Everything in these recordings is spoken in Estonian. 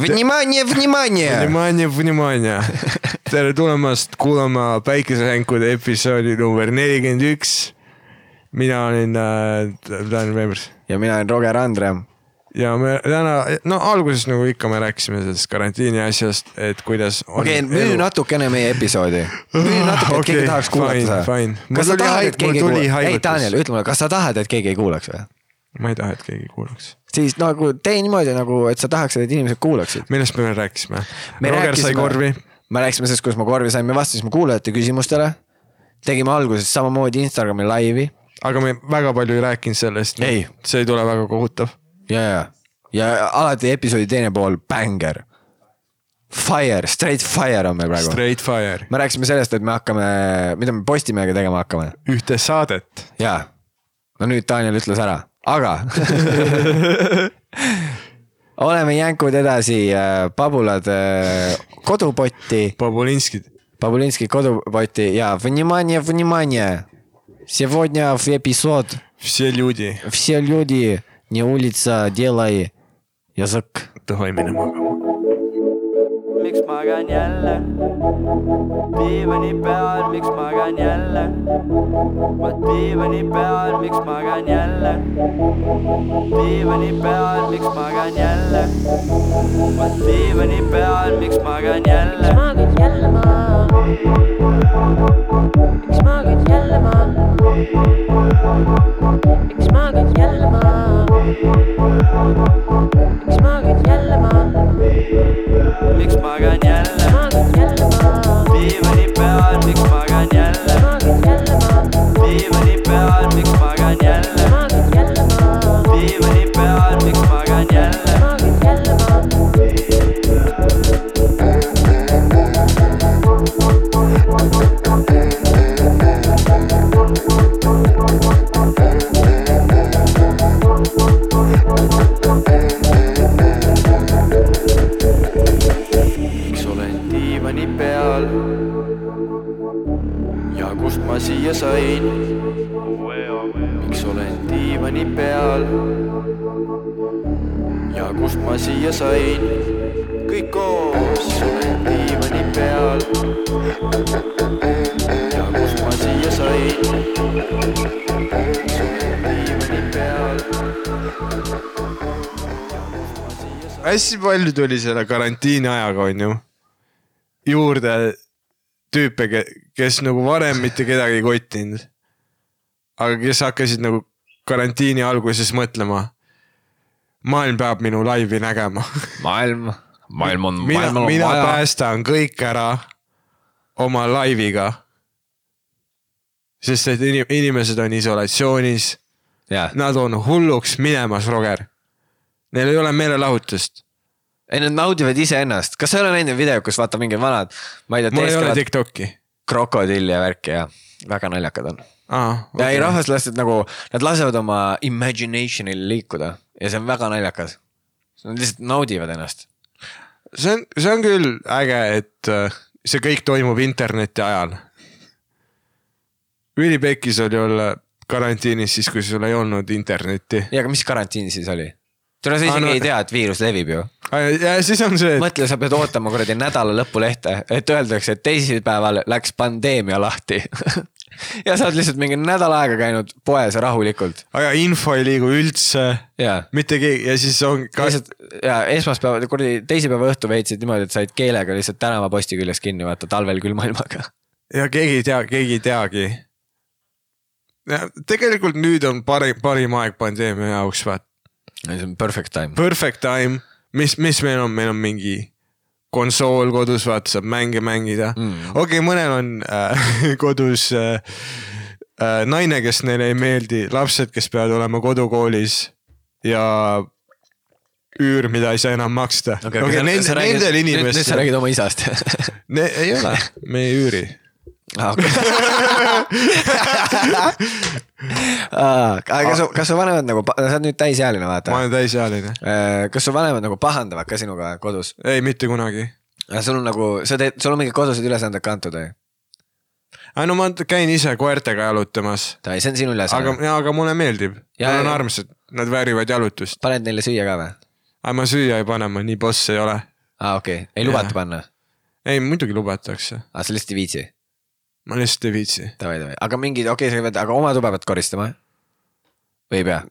Vнимание, vнимание . Vнимание , vнимание . tere tulemast kuulama Päikesehänkude episoodi number nelikümmend üks . mina olen äh, Daniel Vebers ja mina olen Roger Andre . ja me täna , no alguses nagu ikka me rääkisime sellest karantiini asjast , et kuidas . okei , müü natukene meie episoodi . müü natuke , et keegi Okei, tahaks kuulata fine, seda fine. . Mul kas sa tuli tahad , haig- et keegi mul tuli kuulaks ? ei , haigutus. Daniel , ütle mulle , kas sa tahad , et keegi ei kuulaks või ? Ma ei taha, et keegi kuulaks. siis nagu tee niimoodi nagu, et sa tahaksid, et inimesed kuulaksid. millest me veel rääkisime? Me Roger sai rääkisime- korvi. me rääkisime sellest, kuidas me korvi saime, vastasime kuulajate küsimustele. tegime alguses samamoodi Instagrami laivi aga me väga palju ei rääkinud sellest. See ei tule väga kohutav. ja, ja, ja alati episoodi teine pool, bängar. Fire, straight fire on meil praegu. Straight fire. me rääkisime sellest, et me hakkame, mida me Postimehega tegema hakkame ühte saadet. jaa. no nüüd Daniel ütles ära, aga oleme jänkud edasi äh, Pabulad äh, kodupotti , Babulinskid . Pabulinski kodupotti ja vнимание , внимание . Сегодня в эпизод Все люди . все люди не улица делай язык . tohi minna magama . miks magan jälle diivani peal, miks magan jälle ma diivani peal, miks magan jälle diivani peal, miks magan jälle ma diivani peal, miks magan jälle magad jälle maha? miks magad jälle maha? miks magad jälle maha? miks magad jälle maha? miks magan jälle magad jälle maha? diivani peal, miks magan jälle magad jälle maha? diivani peal, miks magan jälle magad jälle maha? diivani peal, miks magan jälle hästi palju tuli selle karantiini ajaga, onju, juurde tüüpe, kes nagu varem mitte kedagi ei kottinud. aga kes hakkasid nagu karantiini alguses mõtlema. maailm peab minu laivi nägema. maailm, maailm on, mina, maailmal on mina vaja. päästan kõik ära oma laiviga. sest et inim- inimesed on isolatsioonis, nad on hulluks minemas, Roger. Neil ei ole meelelahutust. ei nad naudivad iseennast, kas sa ei ole näinud videot, kus vaata mingid vanad, ma ei tea, mul ei ole Tiktoki. krokodilli ja värki ja väga naljakad on. aa, ja ei, rahvas laseb nagu, nad lasevad oma imagination'il liikuda ja see on väga naljakas. Nad lihtsalt naudivad ennast. see on, see on küll äge, et äh, see kõik toimub interneti ajal. ülipekkis oli olla karantiinis siis, kui sul ei olnud internetti. ja aga mis karantiin siis oli? Tule sa Aa, isegi no- ei tea, et viirus levib ju. ja siis on see, et mõtle, sa pead ootama kuradi nädala lõpulehte, et öeldakse, et teisipäeval läks pandeemia lahti ja sa oled lihtsalt mingi nädal aega käinud poes rahulikult aga info ei liigu üldse, ja mitte keegi ja siis on ka, lihtsalt ja esmaspäeval, kuradi teisipäeva õhtu veetsid niimoodi, et said keelega lihtsalt tänavaposti küljes kinni vaata talvel külma ilmaga. ja keegi ei tea, keegi ei teagi. tegelikult nüüd on parim, parim aeg pandeemia jaoks, vaat see on perfect time. perfect time, mis, mis meil on, meil on mingi konsool kodus, vaata saab mänge mängida mm.. okei okay,, mõnel on äh, kodus äh, äh, naine, kes neile ei meeldi, lapsed, kes peavad olema kodukoolis ja üür, mida ei saa enam maksta. okei, nendel nüüd, nüüd sa inimestel, räägid oma isast ei ole, me ei üüri. Ah, okei. Aa, aga kas su, kas su vanemad nagu, sa oled nüüd täisealine, ma vaata. olen täisealine. kas su vanemad nagu pahandavad ka sinuga kodus? ei, mitte kunagi. sul on nagu, sa teed, sul on mingid kodused ülesanded kantud või? aga no ma käin ise koertega jalutamas, see on sinu aga ülesanne., aga mulle meeldib, nad on armsad, nad väärivad jalutust. paned neile süüa ka või? aga ma süüa ei pane, ma nii boss ei ole. aa, okei okay., ei lubata panna, ei, muidugi lubatakse, aa sa lihtsalt ei viitsi, ma lihtsalt ei viitsi. davai, davai, aga mingid, okei okay,, sa pead, aga oma tuba pead koristama. või ei pea?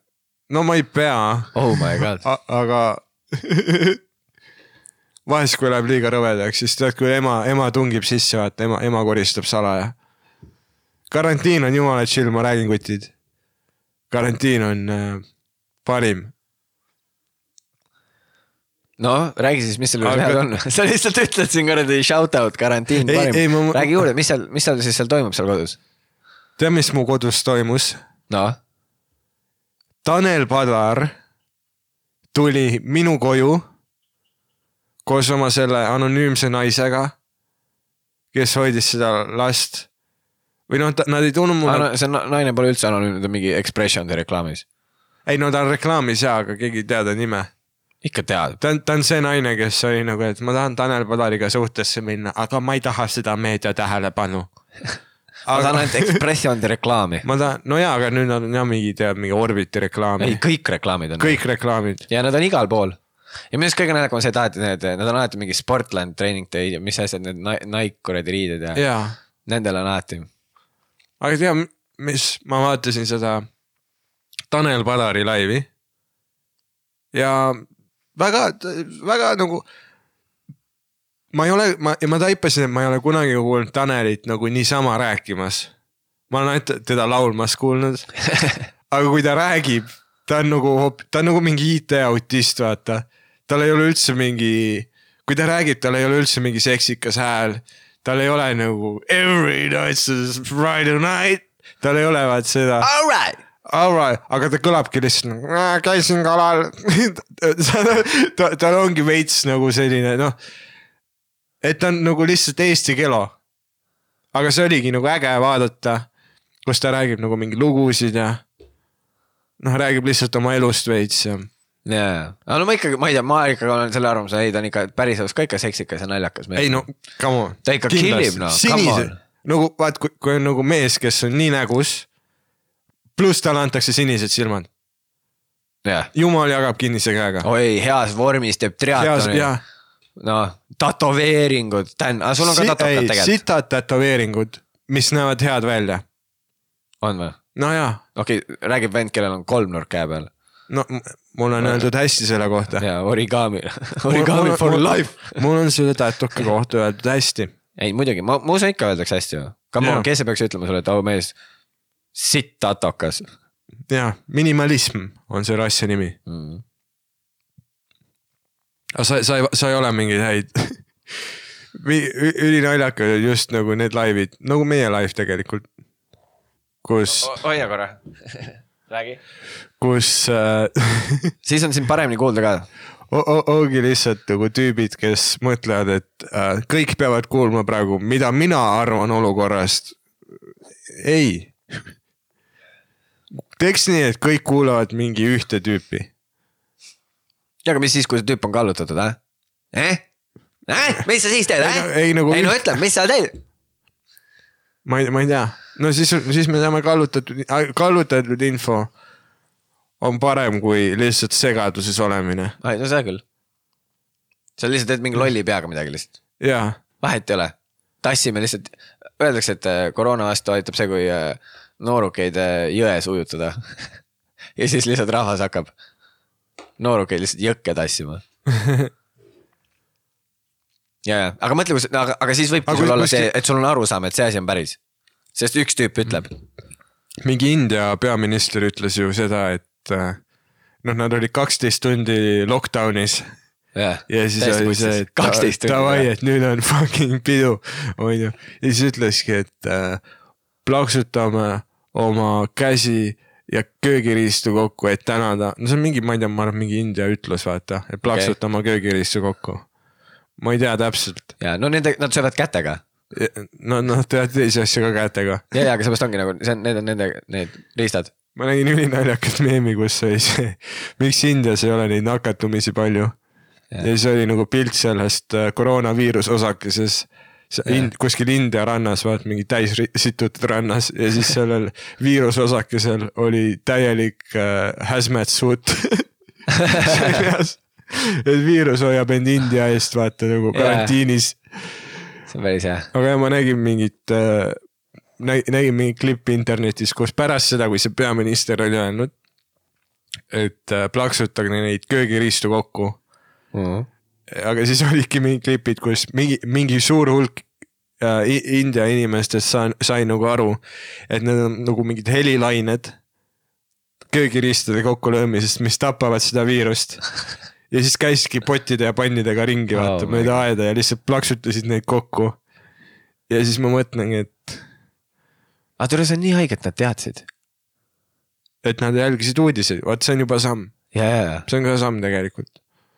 no ma ei pea, oh my god, aga vahest, kui läheb liiga rõvedaks, siis tead, kui ema, ema tungib sisse, vaata ema, ema koristab salaja. karantiin on jumala chill, ma räägin, kutid. karantiin on äh, parim. No räägi siis, mis seal Aga- head on, sa lihtsalt ütled siin kuradi shout out karantiin parim ma-, räägi juurde, mis seal, mis seal siis seal toimub seal kodus? tead, mis mu kodus toimus? noh, Tanel Padar tuli minu koju koos oma selle anonüümse naisega, kes hoidis seda last. või noh, nad ei tulnud mulle, see na- naine pole üldse anonüümne, ta on mingi Expression'i reklaamis. ei no ta on reklaamis jaa, aga keegi ei tea ta nime ikka tead, ta on, ta on see naine, kes oli nagu, et ma tahan Tanel Padariga suhtesse minna, aga ma ei taha seda meedia tähelepanu. ma tahan ainult Expression'i reklaami. ma tahan, no jaa, aga nüüd on jah mingi tead mingi Orbiti reklaami ei,, kõik reklaamid on. kõik reklaamid. ja nad on igal pool. ja minu arust kõige naljakam on see, et alati need, nad on alati mingi Sportland treening day, mis asjad need Ni- Nike kuradi riided ja, ja. nendel on alati. aga tea, mis, ma vaatasin seda Tanel Padari laivi. ja väga, väga nagu. ma ei ole, ma, ma taipasin, et ma ei ole kunagi kuulnud Tanelit nagu niisama rääkimas. ma olen ainult teda laulmas kuulnud. aga kui ta räägib, ta on nagu, ta on nagu mingi IT-autist, vaata. tal ei ole üldse mingi, kui ta räägib, tal ei ole üldse mingi seksikas hääl. tal ei ole nagu every night is Friday night, tal ei ole vaat seda. Alright. Alright, aga ta kõlabki lihtsalt nagu "Äh, käisin kalal ta, tal ongi veits nagu selline noh, et ta on nagu lihtsalt Eesti Kelo. aga see oligi nagu äge vaadata, kus ta räägib nagu mingi lugusid ja noh, räägib lihtsalt oma elust veits ja ja, ja, aga no ma ikkagi, ma ei tea, ma ikkagi olen selle arvamusel, ei ta on ikka päris elus ka ikka seksikas ja naljakas mees. ei no come on. Ta ikka killib, noh, come on. nagu vaat, kui, kui on nagu mees, kes on nii nägus, pluss talle antakse sinised silmad, jah, jumal jagab kinnise käega. oi heas vormis teeb triatloni, noh, tätoveeringud, aga sul on ka tatokad tegelikult, sitad tätoveeringud, mis näevad head välja. on või? no jaa, okei okay,, räägib vend, kellel on kolmnurk käe peal no mul on öeldud hästi selle kohta. ja origami, origami for life. mul on selle tätoki kohta öeldud hästi. ei muidugi, ma, ma usun ikka öeldakse hästi ju. Come Jaa. on, kes ei peaks ütlema sulle, et au mees, sitt tatokas jaa, minimalism on selle asja nimi. mm.. aga sa, sa ei, sa ei ole mingeid häid. ülinaljakad on just nagu need laivid, nagu meie live tegelikult. kus, hoia korra, räägi. kus äh, siis on sind paremini kuulda ka. o- o- ongi lihtsalt nagu tüübid, kes mõtlevad, et äh, kõik peavad kuulma praegu, mida mina arvan olukorrast. ei. Teeks nii, et kõik kuulavad mingi ühte tüüpi. ja aga mis siis, kui see tüüp on kallutatud, äh? eh? Eh? mis sa siis teed, Ei eh ei nagu ei no ütle, mis sa teed? ma ei, ma ei tea, no siis, siis me teame kallutatud, kallutatud info on parem kui lihtsalt segaduses olemine. ai, no seda küll. sa lihtsalt teed mingi lolli peaga midagi lihtsalt, jaa, vahet ei ole. tassime lihtsalt, öeldakse, et äh, koroona vastu aitab see, kui äh, noorukeid äh, jões ujutada. ja siis lihtsalt rahvas hakkab noorukeid lihtsalt jõkke tassima. ja, ja, aga mõtle, kui, aga, aga siis võibki sul olla see, et sul on arusaam, et see asi on päris. sest üks tüüp ütleb, mingi India peaminister ütles ju seda, et äh, noh, nad olid kaksteist tundi lockdown'is ja siis oli see, et davai, et nüüd on fucking pidu, onju. ja siis ütleski, et äh, plaksutame oma käsi ja köögiriistu kokku, et tänada, no see on mingi, ma ei tea, ma arvan, mingi India ütlus, vaata, et plaksutame okay. köögiriistu kokku. ma ei tea täpselt, ja no nende, nad söövad kätega. no nad teevad teisi asju ka kätega. ja, ja aga seepärast ongi nagu, see on, need on nende, need riistad. ma nägin ülinaljakat meemi, kus oli see, miks Indias ei ole neid nakatumisi palju. ja siis oli nagu pilt sellest äh, koroonaviiruse osakeses. Ind, kuskil India rannas, vaat mingi täis situtud rannas ja siis sellel viiruse osakesel oli täielik äh, hazmat suit seljas. et viirus hoiab end India eest vaata nagu karantiinis see on päris hea. aga jah, ma nägin mingit äh,, nägin mingit klippi internetis, kus pärast seda, kui see peaminister oli öelnud, et äh, plaksutage neid köögiriistu kokku. Aga siis olidki mingid klipid, kus mingi, mingi suur hulk äh, India inimestest sai, sai nagu aru, et need on nagu mingid helilained köögiriistude kokkulöömisest, mis tapavad seda viirust. ja siis käiski pottide ja pannidega ringi vaata Oh my mööda aeda ja lihtsalt plaksutasid neid kokku. ja siis ma mõtlengi, et, aga tule, see on nii haige, et nad teadsid. et nad jälgisid uudiseid, vaat see on juba samm, ja. see on ka samm tegelikult.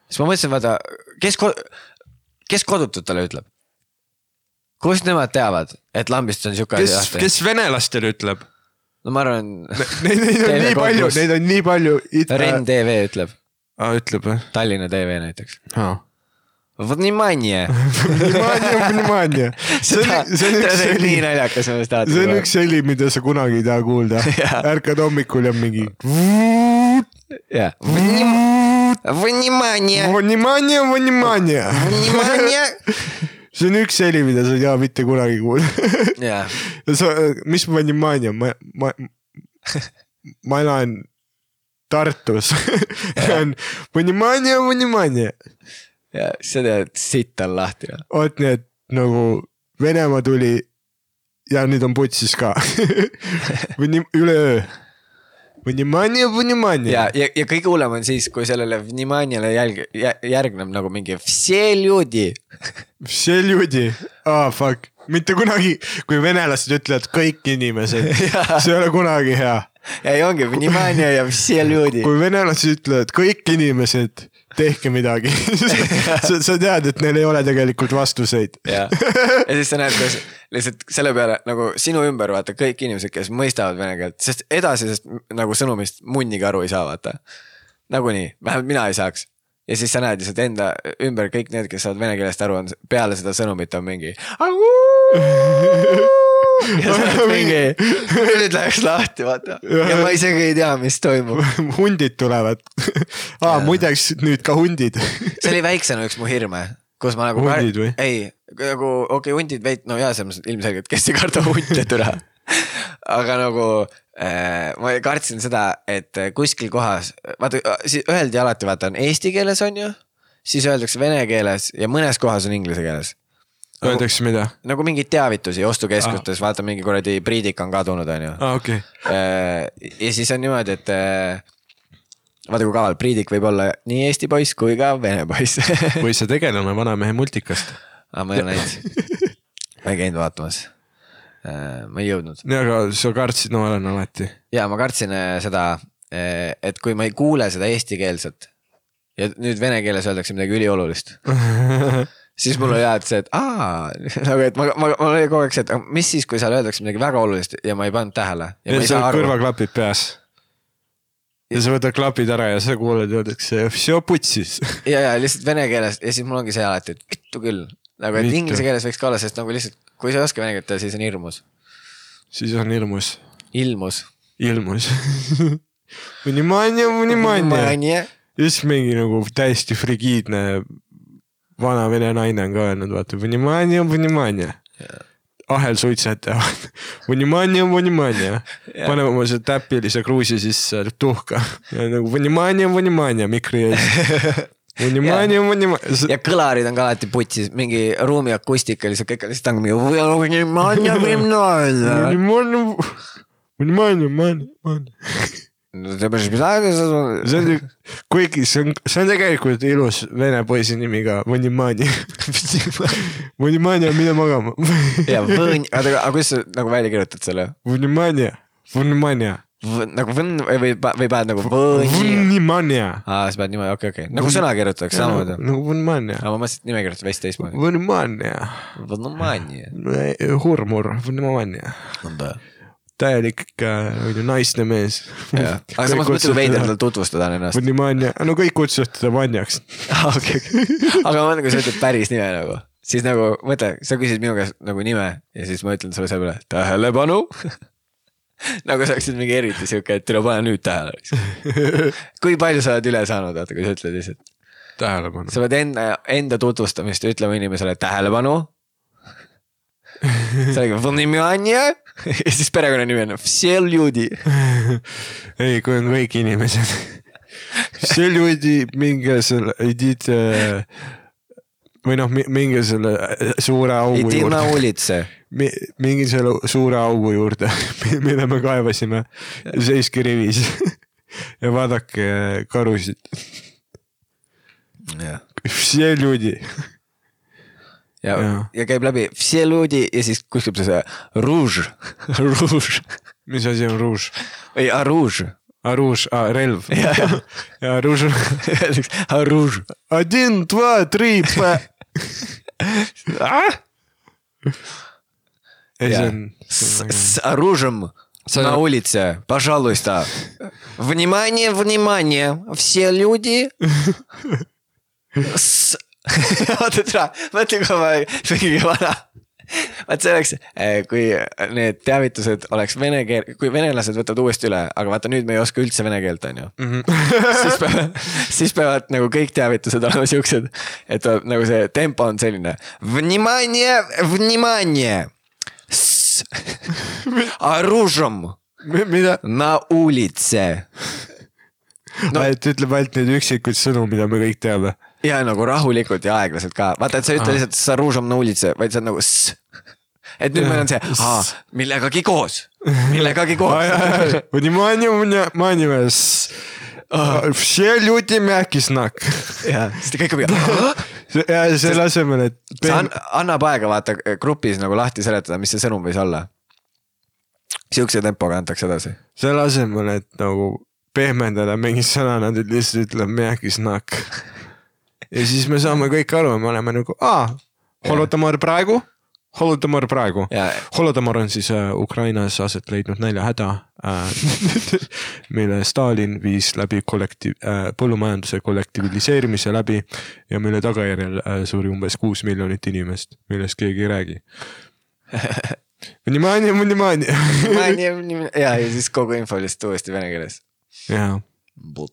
siis ma mõtlesin, vaata, kes , kes kodututele ütleb ? kust nemad teavad , et lambist on sihuke kes , asi kes venelastele ütleb ? no ma arvan , Neid , neid on TV nii palju , Kodus. neid on nii palju . Ren TV ütleb , aa , ütleb või ? Tallinna TV näiteks . aa . Vнимание . Vнимание , vнимание . see on , see on üks see on nii heli , naljakas , ma just see on tahtsin . üks heli , mida sa kunagi ei taha kuulda Jaa. . ärkad hommikul ja mingi . jah . Vнимание . Vнимание , vнимание . Vнимание . see on üks heli , mida sa ei taha mitte kunagi kuulda . jah , sa , mis vнимание , ma , ma , ma elan Tartus . on vнимание , vнимание . ja siis sa tead , sitt on lahti . vot nii , et nagu Venemaa tuli ja nüüd on putsis ka . või nii üleöö . Vnimanje, vnimanje. ja, ja, ja kõige hullem on siis, kui sellele vnimanjale jälg-, järgneb nagu mingi vse ljudi. Vse ljudi, aa fuck, mitte kunagi, kui venelased ütlevad kõik inimesed see ei ole kunagi hea. ei ongi vnimanje ja vse ljudi. kui venelased ütlevad kõik inimesed tehke midagi sa, sa tead, et neil ei ole tegelikult vastuseid. ja, ja siis sa näed, kuidas lihtsalt selle peale nagu sinu ümber vaata kõik inimesed, kes mõistavad vene keelt, sest edasisest nagu sõnumist munnigi aru ei saa, vaata. nagunii, vähemalt mina ei saaks. Ja siis sa näed lihtsalt enda ümber kõik need, kes saavad vene keelest aru, on peale seda sõnumit on mingi. ja sa oled mingi, nüüd läheks lahti, vaata. ja ma isegi ei tea, mis toimub. hundid tulevad. aa, muideks nüüd ka hundid. see oli väiksena üks mu hirme, kus ma nagu. Hundid või? ei, nagu okei okay,, hundid veid, no jaa, selles mõttes ilmselgelt, kes ei karda hunte türa. aga nagu ma kartsin seda, et kuskil kohas, vaata, siis öeldi alati, vaata on eesti keeles on ju, siis öeldakse vene keeles ja mõnes kohas on inglise keeles. Öeldakse mida? nagu mingeid teavitusi ostukeskustes, vaata mingi kuradi priidik on kadunud, on ju. aa, okei. ja siis on niimoodi, et äh, vaata kui kaval, priidik võib olla nii eesti poiss kui ka vene poiss või see tegelane Vanamehe multikast. aga ma ei ole näinud, ma ei käinud vaatamas. Ma ei jõudnud nii, aga sa kartsid noorena alati. ja ma kartsin äh, seda, et kui ma ei kuule seda eestikeelset ja nüüd vene keeles öeldakse midagi üliolulist, siis mul oli jah, et see, et aa, nagu et ma, ma, mul oli kogu aeg see, et mis siis, kui seal öeldakse midagi väga olulist ja ma ei pannud tähele ja ja ma sul kõrvaklapid peas. ja sa võtad klapid ära ja sa kuuled, öeldakse, ja, ja lihtsalt vene keeles ja siis mul ongi see alati, et vittu küll nagu , et Vittu. inglise keeles võiks ka olla , sest nagu lihtsalt , kui sa ei oska vene keelt , siis on hirmus . siis on hirmus , ilmus . ilmus . Vнимание , vнимание . ja siis mingi nagu täiesti frigiidne vana vene naine on ka öelnud , vaata , vнимание , vнимание . ahelsuitsetaja , vнимание , vнимание . paneme oma selle täpilise kruusi sisse tuhka ja nagu vнимание , vнимание mikri ees . Munimani, munimani. ja kõlarid on ka alati putsis, mingi ruumi akustika lihtsalt kõik on lihtsalt mingi. Munimani, munimani. Munimani, munimani. no te peaks midagi. see on, kuigi see on, see on tegelikult ilus vene poisi nimi ka, Munimani. Munimani on mine magama. ja, aga kuidas sa nagu välja kirjutad selle? Munimani, Munimani nagu võn- või, või paned nagu või. Vnimania. aa, sa paned niimoodi, okei okay,, okei okay., nagu Vn... sõna kirjutatakse samamoodi. nagu Vnimania. aga ma mõtlesin, et nime kirjutad veits teistmoodi. Vnimania. Vnimania. Hurmur, eh, Vnimania. nõnda täielik äh, ikka onju naisne mees. aga samas mõtled veider tal tutvustada ennast. Vnimania, no kõik kutsusid teda Vanjaks. Ah, okei, aga ma mõtlen, kui sa ütled päris nime nagu, siis nagu mõtle, sa küsid minu käest nagu nime ja siis ma ütlen sulle selle peale tähelepanu nagu sa oleksid mingi eriti sihuke, et tule pane nüüd tähele. kui palju sa oled üle saanud, vaata kui sa ütled lihtsalt. tähelepanu. sa pead enda, enda tutvustamist ütlema inimesele tähelepanu. sa räägid, ja siis perekonnanimi on Vseljudi. ei, kui on kõik inimesed. Vseljudi, minge selle, idite äh, või noh , mingi selle suure augu Иди на juurde , улице . mingi selle suure augu juurde , mille me kaevasime , seiske rivis ja vaadake karusid . see oli , ja Jaa. , ja käib läbi все люди ja siis kuskil see rouge , rouge mis asi on ruuž ? või arouge . Aruž ah, , relv . ja , ja ja Aruž , öeldakse arouge . один , два , три , ei , see on , С оружием на улице, пожалуйста. Внимание, внимание, все люди. С... Вот это, вот это, vaat see oleks , kui need teavitused oleks vene keel , kui venelased võtavad uuesti üle , aga vaata nüüd me ei oska üldse vene keelt , on ju . siis peavad , siis peavad nagu kõik teavitused olema siuksed , et tuleb nagu see tempo on selline . Внимание , внимание . С оружием mida ? на улице . no. et ütleb ainult neid üksikuid sõnu , mida me kõik teame . ja nagu rahulikult ja aeglaselt ka , vaata , et sa ei ütle lihtsalt с оружием на улице , vaid sa oled nagu s . et nüüd meil on see , millegagi koos , millegagi koos . Внимание , внимание , все люди мягкий знак . ja siis ta kõik on ja selle asemel , et see an- annab aega vaata grupis nagu lahti seletada , mis see sõnum võis olla . Siukse tempoga antakse edasi . selle asemel , et nagu pehmendada mingit sõna , nad lihtsalt ütlevad mehki znak . ja siis me saame kõik aru , me oleme nagu , aa , holodomor praegu , holodomor praegu ja holodomor on siis äh, Ukrainas aset leidnud näljahäda äh, , mille Stalin viis läbi kollektiiv äh, , põllumajanduse kollektiviseerimise läbi ja mille tagajärjel äh, suri umbes kuus miljonit inimest , millest keegi ei räägi . Vнимание , vнимание . ja , ja siis kogu info lihtsalt uuesti vene keeles . jaa ,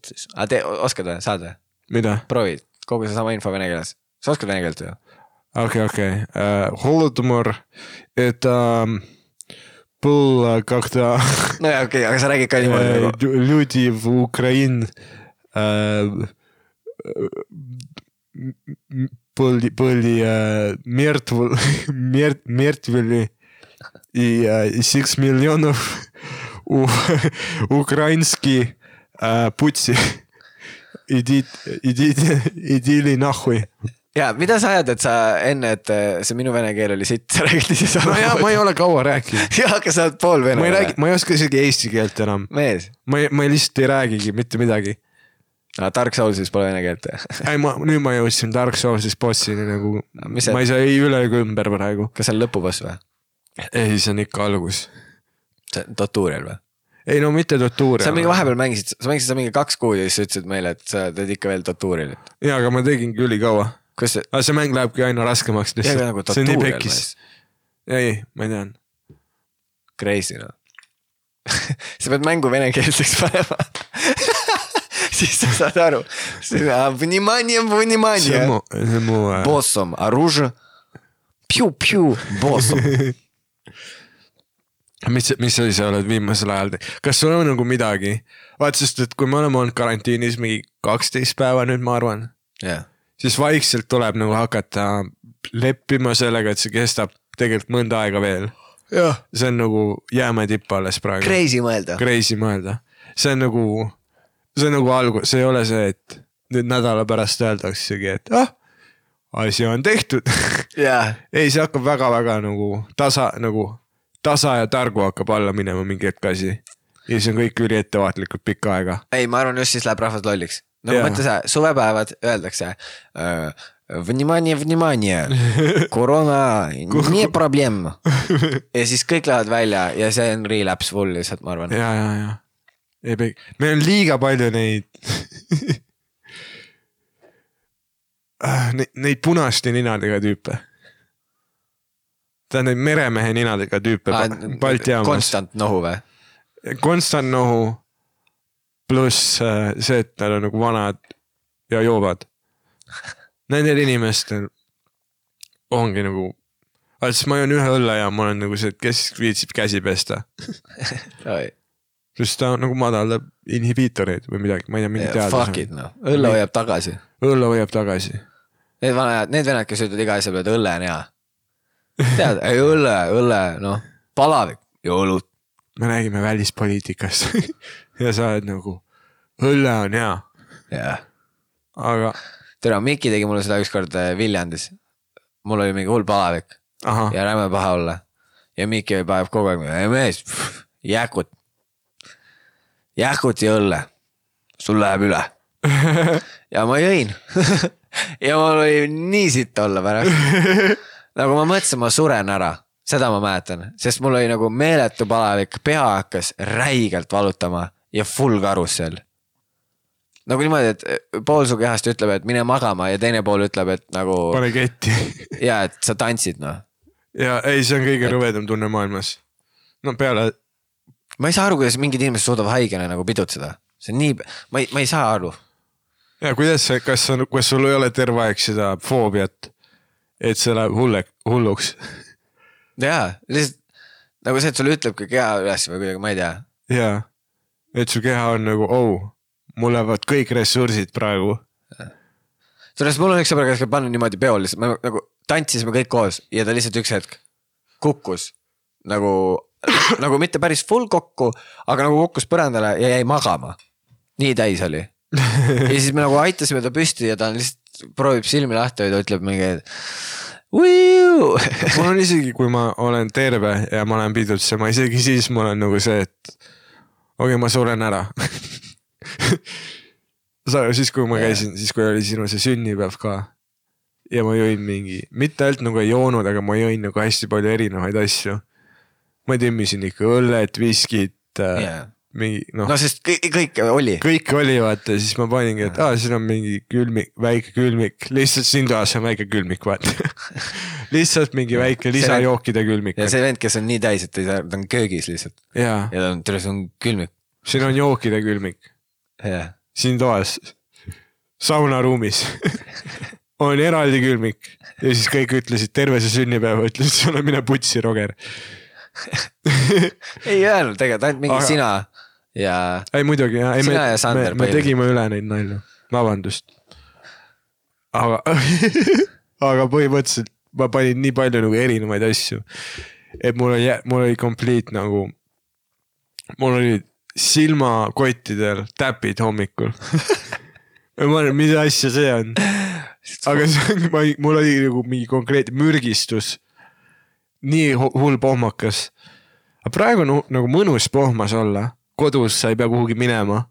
siis , aga te oskad või , saad või ? mida ? proovi , kogu seesama info vene keeles . sa oskad vene keelt ju ? Окей, окей. Э, Холодомор это был когда no jaa , okei okay, , aga sa räägid ka э, niimoodi nagu . лю- люди в Украине э, м- м- были, были э, мертвы, мер- мертвыми и э, 6 миллионов у, украинские э, пути. Иди, идите, идите нахуй. ja mida sa ajad, et sa enne, et äh, see minu vene keel oli sitt, sa räägid ise sama no ja ma ei ole kaua rääkinud. jah, aga sa oled pool vene. ma ei räägi, ma ei oska isegi eesti keelt enam. mees, ma ei, ma ei lihtsalt ei räägigi mitte midagi. Dark Soulsis pole vene keelt. ei, ma nüüd ma jõudsin Dark Souls'is bossini nagu, see- ma ei saa ei üle ega ümber praegu. kas see on lõpuboss või? ei, see on ikka algus. see on tutorial või? ei no mitte tutuurial. sa mingi vahepeal mängisid, sa mängisid seda mingi kaks kuud ja siis sa ütlesid meile, et sa teed ikka veel tutorial'it. jaa, aga ma tegingi ülikaua kus see , aga see mäng lähebki aina raskemaks jaa , aga nagu lihtsalt . see on nii tutorial pekkis mees ., ei , ma tean . crazy noh . sa pead mängu venekeelseks panema . siis sa saad aru . Vнимание , see on vнимание . mu , see on mu äh, Боссом оружие . Пью-пью , боссом . mis , mis asi sa oled viimasel ajal teinud , kas sul on nagu midagi , vaat sest , et kui me oleme olnud karantiinis mingi kaksteist päeva nüüd , ma arvan , jah , siis vaikselt tuleb nagu hakata leppima sellega, et see kestab tegelikult mõnda aega veel. see on nagu jäämäe tipp alles praegu. Crazy mõelda. Crazy mõelda, see on nagu, see on nagu algus, see ei ole see, et nüüd nädala pärast öeldaksegi, et ah, asi on tehtud. jah, ei, see hakkab väga-väga nagu tasa nagu tasa ja targu hakkab alla minema mingi hetk asi. ja see on kõik üliettevaatlikult pikka aega. ei, ma arvan, just siis läheb rahvas lolliks. no Jaa. mõtle sa , suvepäevad öeldakse äh, . Внимание , внимание , koroona , не проблем . ja siis kõik lähevad välja ja see on relapse full lihtsalt , ma arvan . ja , ja , ja . ei pea , meil on liiga palju neid Ah, Neid, neid punaste ninadega tüüpe . tähendab meremehe ninadega tüüpe Balti jaamas . konstant nohu või ? konstant nohu . pluss äh, see, et nad on nagu vanad ja joovad. Nendel inimestel ongi nagu, siis ma joon ühe õlle ja ma olen nagu see, et kes viitsib käsi pesta. sest ta nagu madaldab inhibiitoreid või midagi, ma ei tea, mingi Fuck teadus it. noh, õlle hoiab tagasi. õlle hoiab tagasi. Need vanad, need vennad, kes ütlevad iga asja peale, et õlle on hea. tead, ei õlle, õlle, noh, palavik ja õlut. me räägime välispoliitikast ja sa oled nagu, õlle on hea, jah. aga tere, Miki tegi mulle seda ükskord äh, Viljandis. mul oli mingi hull palavik ahah, ja räme paha olla. ja Miki paneb kogu aeg, ei mees, jäkut. jäkut ja õlle, sul läheb üle. ja ma jõin. ja mul oli nii sitt olla pärast. nagu ma mõtlesin, ma suren ära, seda ma mäletan, sest mul oli nagu meeletu palavik, pea hakkas räigelt valutama ja full karussell nagu niimoodi, et pool su kehast ütleb, et mine magama ja teine pool ütleb, et nagu pane ketti. ja et sa tantsid noh. ja ei, see on kõige rõvedam tunne maailmas. no peale, ma ei saa aru, kuidas mingid inimesed suudavad haigena nagu pidutseda, see on nii, ma ei, ma ei saa aru. ja kuidas see, kas on, kas sul ei ole terve aeg seda foobiat, et see läheb hulle, hulluks jaa, lihtsalt nagu see, et sulle ütlebki keha üles või kuidagi, ma ei tea. ja, et su keha on nagu oh, mul lähevad kõik ressursid praegu. sellest mul on üks sõber, kes panna niimoodi peol lihtsalt, me nagu tantsisime kõik koos ja ta lihtsalt üks hetk kukkus nagu, nagu mitte päris full kokku, aga nagu kukkus põrandale ja jäi magama. nii täis oli. ja siis me nagu aitasime ta püsti ja ta on lihtsalt proovib silmi lahti hoida, ütleb mingi. mul on isegi, kui ma olen terve ja ma lähen pidutsema, isegi siis mul on nagu see, et okei okay,, ma suren ära. sa siis, kui ma käisin, siis kui oli sinu see sünnipäev ka ja ma jõin mingi, mitte ainult nagu ei joonud, aga ma jõin nagu hästi palju erinevaid asju. ma timmisin ikka õllet, viskit yeah., yeah. Mingi noh no sest kõik, kõik oli. kõik oli vaata, siis ma paningi, et aa, siin on mingi külmik, väike külmik, lihtsalt siin toas on väike külmik, vaata. lihtsalt mingi väike lisajookide külmik. ja see vend, kes on nii täis, et ta ei saa, ta on köögis lihtsalt ja ta on, tere, see on külmik. siin on jookide külmik, siin toas, saunaruumis on eraldi külmik ja siis kõik ütlesid terve see sünnipäeva, ütlesid sulle mine putsi, Roger. ei öelnud tegelikult, ainult mingi aga... sina ja ei muidugi jah, ei me me, me tegime üle neid nalju, vabandust. aga, aga põhimõtteliselt ma panin nii palju nagu erinevaid asju, et mul oli, mul oli complete nagu, mul olid silmakottidel täpid hommikul. ma arvan, mis asja see on, aga see on, ma ei, mul oli nagu mingi konkreetne mürgistus. nii hu- hull pohmakas. aga praegu on nagu mõnus pohmas olla, kodus sa ei pea kuhugi minema.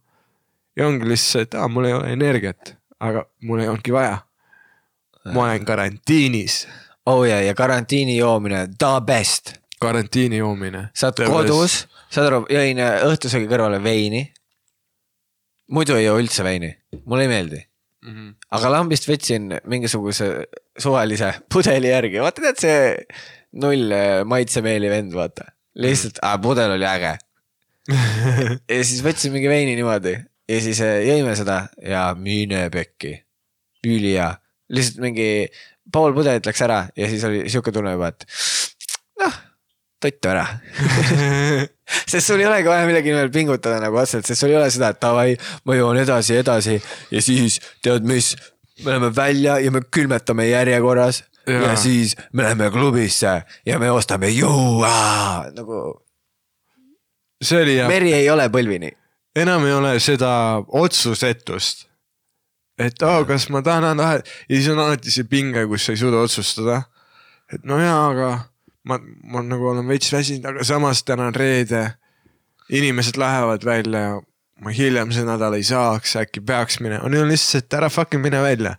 ja ongi lihtsalt, et aa, mul ei ole energiat, aga mul ei olnudki vaja. ma olen karantiinis, oh ja, ja karantiini joomine, the best. karantiini joomine. sa oled kodus, saad aru, jõin õhtusöögi kõrvale veini. muidu ei joo üldse veini, mulle ei meeldi. mm. -hmm. aga lambist võtsin mingisuguse suvalise pudeli järgi, vaata tead see null maitsemeeli vend, vaata. lihtsalt, pudel oli äge. ja siis võtsin mingi veini niimoodi ja siis äh, jõime seda ja mine pekki. ülihea, lihtsalt mingi pool pudelit läks ära ja siis oli sihuke tunne juba, et noh, tuttu ära. sest sul ei olegi vaja millegi nimel pingutada nagu otseselt, sest sul ei ole seda, et davai, ma joon edasi, edasi ja siis tead mis, me läheme välja ja me külmetame järjekorras ja, ja siis me läheme klubisse ja me ostame juua, nagu see oli jah, meri ei ole põlvini. enam ei ole seda otsusetust. et aa, kas ma tahan anda ja siis on alati see pinge, kus sa ei suuda otsustada. et no jaa, aga ma, ma nagu olen veits väsinud, aga samas täna on reede. inimesed lähevad välja ja ma hiljem see nädal ei saaks, äkki peaks minema, on ju lihtsalt, et ära fucking mine välja,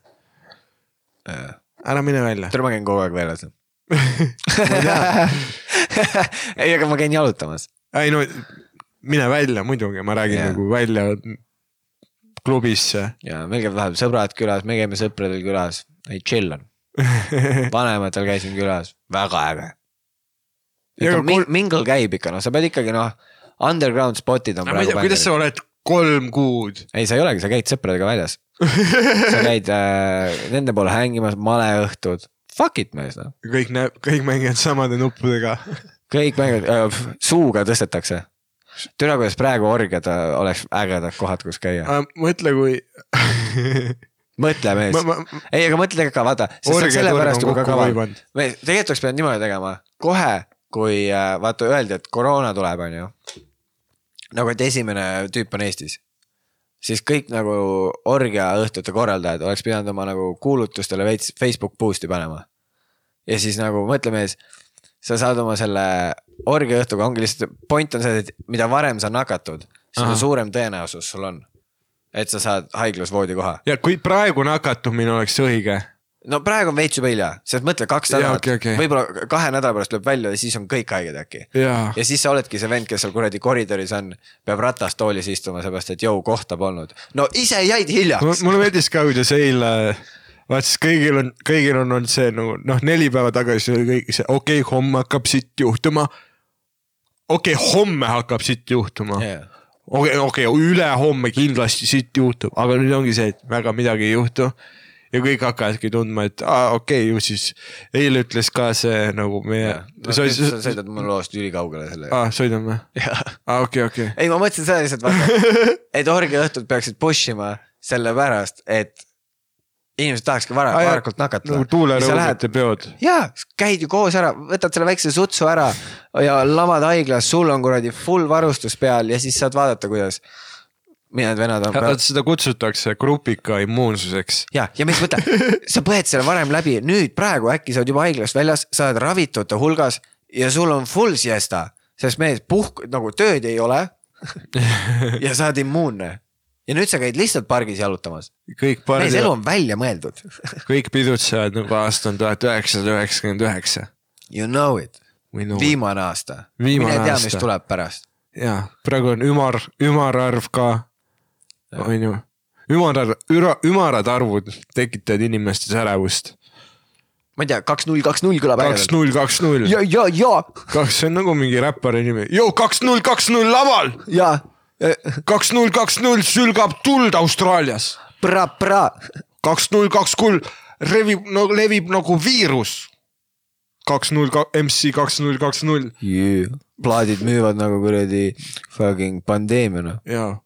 ära mine välja. tere, ma käin kogu aeg väljas. ei, aga ma käin jalutamas. Ei no mine välja muidugi, ma räägin yeah. nagu välja klubisse. ja meil käivad vahepeal sõbrad külas, me käime sõpradel külas, ei chill on. vanematel käisin külas, väga äge. Ja aga Ming, kul- mingle käib ikka, noh, sa pead ikkagi noh, underground spot'id on ei tea, kuidas sa oled kolm kuud. ei, sa ei olegi, sa käid sõpradega väljas. sa käid äh, nende poole hängimas, maleõhtud. Fuck it mees noh, kõik näeb, kõik mängivad samade nuppudega. kõik mängivad äh,, suuga tõstetakse. türa, kuidas praegu orgiad äh, oleks ägedad kohad, kus käia. mõtle, kui mõtle mees ei, aga mõtle ka vaata, sest see on sellepärast juba kokku kaval. me tegelikult oleks pidanud niimoodi tegema, kohe kui äh, vaata öeldi, et koroona tuleb, on ju. nagu, et esimene tüüp on Eestis. siis kõik nagu orgiaõhtute korraldajad oleks pidanud oma nagu kuulutustele veits Facebook boost'i panema. ja siis nagu mõtle mees, sa saad oma selle orgiaõhtuga ongi lihtsalt, point on see, et mida varem sa nakatud, seda suurem tõenäosus sul on. et sa saad haiglas voodikoha. ja kui praegu nakatumine oleks õige, no praegu on veits juba hilja, sest mõtle kaks nädalat okei, okei. võib-olla kahe nädala pärast lööb välja ja siis on kõik haiged äkki. ja siis sa oledki see vend, kes seal kuradi koridoris on, peab ratastoolis istuma, seepärast et jõu kohta polnud. no ise jäid hiljaks. mulle meeldis ka, kuidas eile, vaata siis kõigil on, kõigil on olnud see nagu noh, neli päeva tagasi oli kõik see, okei okay,, homme hakkab siit juhtuma. okei okay,, homme hakkab siit juhtuma. okei, okei, ülehomme kindlasti siit juhtub, aga nüüd ongi see, et väga midagi ei juhtu. ja kõik hakkavadki tundma, et aa okei okay,, ju siis eile ütles ka see nagu meie. sa sõidad mul loost ülikaugele selle. aa, sõidame, aa okei, okei. ei, ma mõtlesin seda lihtsalt vaata, et orgiaõhtud peaksid push ima sellepärast, et inimesed tahakski vara, varakult nakatuda. nagu tuulerõugete peod. jaa, käid ju koos ära, võtad selle väikse sutsu ära ja lamad haiglas, sul on kuradi full varustus peal ja siis saad vaadata, kuidas mõned venad on. seda kutsutakse grupika immuunsuseks. ja, ja mis mõtle, sa põed selle varem läbi, nüüd praegu äkki sa oled juba haiglast väljas, sa oled ravitute hulgas ja sul on full siesta, sest mees puhk-, nagu tööd ei ole. ja sa oled immuunne ja nüüd sa käid lihtsalt pargis jalutamas, kõik mees pardid elu, on välja mõeldud. kõik pidutsevad nagu aastal tuhat üheksasada üheksakümmend üheksa. You know it, viimane aasta, mine tea, mis aasta. tuleb pärast. jaa, praegu on ümar, ümararv ka, on ju. ümararv, ümarad arvud tekitavad inimestes ärevust. ma ei tea, kaks null, kaks null kõlab kaks ägedalt. null, kaks null, ja, ja, ja, kaks, see on nagu mingi räppari nimi, joo kaks null, kaks null laval, ja, kaks null, kaks null sülgab tuld Austraalias, pra, pra, kaks null, kaks null revib no,, levib nagu viirus. kaks null, MC kaks null, kaks null, plaadid müüvad nagu kuradi fucking pandeemia noh.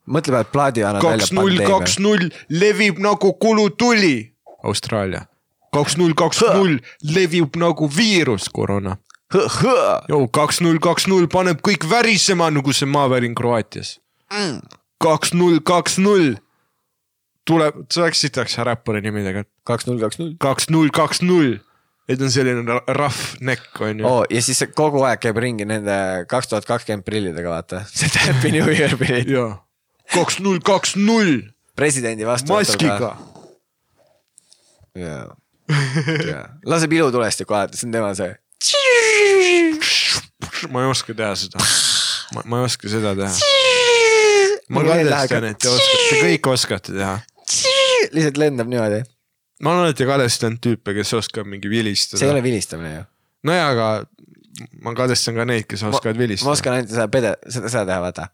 mõtle peale, et plaadi annad välja kaks null, kaks null levib nagu kulutuli. Austraalia. kaks null, kaks null levib nagu viirus, koroona. pandeemia. kaks null, kaks null paneb kõik värisema nagu see maavärin Kroatias. Kaks null, kaks null tuleb, see oleks sitaks räppari nimedega, kaks null, kaks null. kaks null, kaks null. et on selline rahv nekk on ju. oo, ja siis kogu aeg käib ringi nende kaks tuhat kakskümmend prillidega, vaata. see Happy New Year prillid. kaks null, kaks null presidendi vastu. maskiga. jaa, jaa. laseb ilutulestikku alati, see on tema see. ma ei oska teha seda. ma ei oska seda teha. ma veel kadestan, et te oskate, te kõik oskate teha. lihtsalt lendab niimoodi. ma olen alati kadestanud tüüpe, kes oskavad mingi see ei vilistada ole. vilistamine ju. nojah, aga ma kadestan ka neid, kes oskavad ma vilistada. oskan ainult seda pede, seda, seda teha, vaata.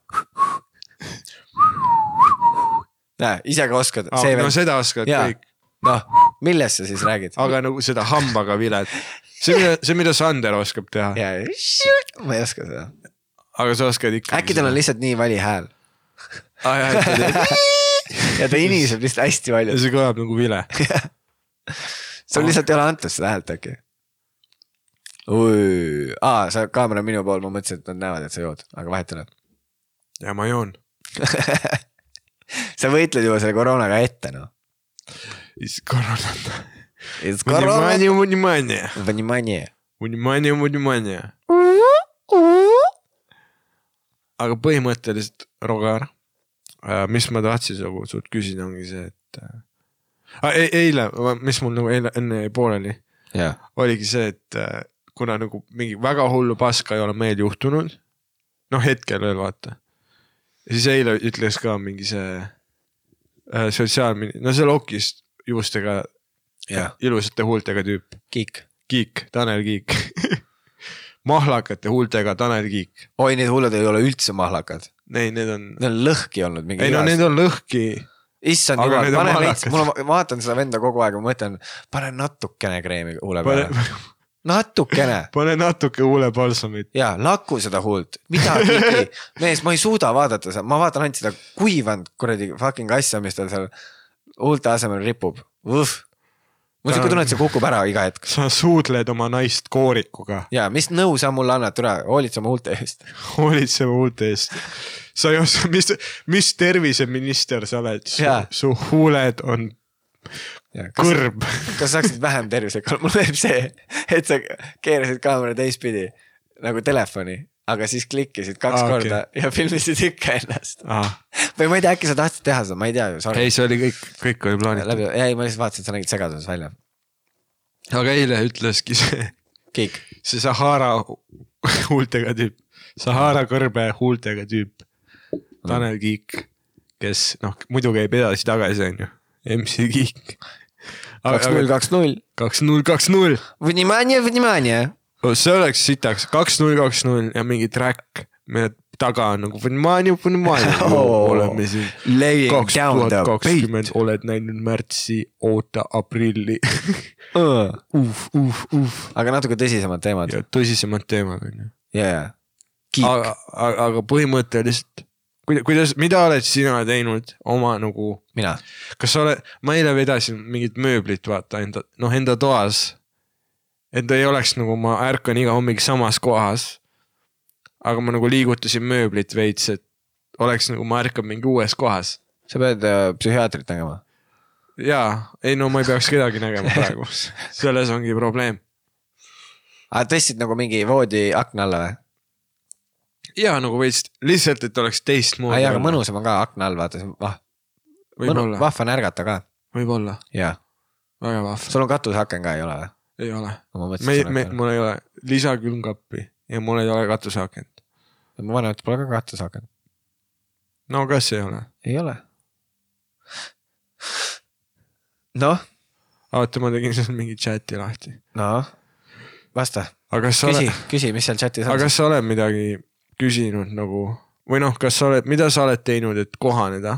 näe, ise ka oskad. no seda oskavad kõik, noh, millest sa siis räägid? aga nagu seda hambaga vilet. see, mida, see, mida Sander oskab teha, ma ei oska seda. aga sa oskad ikka. äkki tal on lihtsalt nii vali hääl ja ja ta iniseb lihtsalt hästi palju . see kõlab nagu vile . sul lihtsalt ei ole antud seda häält äkki ? aa , sa kaamera on minu pool , ma mõtlesin , et nad näevad , et sa jood , aga vahet ei ole . ja ma joon . sa võitled juba selle koroonaga ette noh . koroona . It's corona , Внимание , внимание , vнимание . внимание , внимание . aga põhimõtteliselt , Rogar , mis ma tahtsin nagu sult küsida, ongi see, et äh, e eile, mis mul nagu eile enne jäi pooleli, jah, oligi see, et äh, kuna nagu mingi väga hullu paska ei ole meil juhtunud, noh hetkel veel vaata. siis eile ütles ka mingi see äh, sotsiaalmin-, no see lokist juustega, jah, ilusate huultega tüüp, kiik. Kiik, Tanel Kiik mahlakate huultega Tanel Kiik. oi, need hullud ei ole üldse mahlakad. ei, need on, Need on lõhki olnud mingi ei no need on lõhki. issand jumal, pane veits, mul on, ma vaatan seda venda kogu aeg, ma mõtlen, pane natukene kreemi huule pane peale,, natukene. Pane natuke huulepalsamit. ja laku seda huult, midagi ei, mees, ma ei suuda vaadata seda, ma vaatan ainult seda kuivanud kuradi fucking asja, mis tal seal huulte asemel ripub, mul on siuke tunne, et see kukub ära iga hetk. sa suudled oma naist koorikuga, ja mis nõu sa mulle annad, tule hoolitse oma huulte eest. hoolitseme huulte eest. sa ei oska, mis, mis terviseminister sa oled, su huuled on kas, kõrb. kas sa saaksid vähem tervisega olla, mulle meeldib see, et sa keerasid kaamera teistpidi nagu telefoni, aga siis klikkisid kaks Aa, ah, okei. korda ja filmisid ikka ennast . Ah. või ma ei tea , äkki sa tahtsid teha seda , ma ei tea ju , sorry ei , see oli kõik , kõik oli plaanitud . läbi , ei ma lihtsalt vaatasin , et sa nägid segaduses välja . aga eile ütleski see , Kiik , see Sahara huultega tüüp , Sahara kõrbe huultega tüüp , Tanel Kiik , kes noh , muidu käib edasi-tagasi , onju , MC Kiik . kaks null , kaks null , kaks null , kaks null , vнимание , vнимание . see oleks sitaks, kaks null, kaks null ja mingi track, meie taga on nagu Funmania, Funmania oh,. oleme siin kaks tuhat kakskümmend, oled näinud märtsi, oota aprilli uh.. uh, uh, uh. aga natuke tõsisemad teemad. tõsisemad teemad on ju. ja, ja. aga, aga põhimõtteliselt kuidas, kuidas, mida oled sina teinud oma nagu. mina. kas sa oled, ma eile vedasin mingit mööblit vaata enda, noh enda toas et ei oleks nagu ma ärkan iga hommik samas kohas. aga ma nagu liigutasin mööblit veits, et oleks nagu ma ärkan mingi uues kohas. sa pead äh, psühhiaatrit nägema. jaa, ei no ma ei peaks kedagi nägema praegu, selles ongi probleem. aga tõstsid nagu mingi voodi akna alla või? jaa, nagu veits lihtsalt, et oleks teistmoodi. ei, aga. mõnusam on ka akna all, vaata, see on vah-, vahva on ärgata ka. võib-olla, jaa, väga vahva, sul on katuseaken ka, ei ole või? Ei ole. ma me, me, mul ei ole lisakülmkappi ja mul ei ole katuseakent. mu vanematel pole ka katuseaken. no kas ei ole? ei ole. noh, oota, ma tegin seal mingi chati lahti. noh, vasta, aga küsi oled,, küsi, mis seal chatis aga on. kas sa oled midagi küsinud nagu või noh, kas sa oled, mida sa oled teinud, et kohaneda?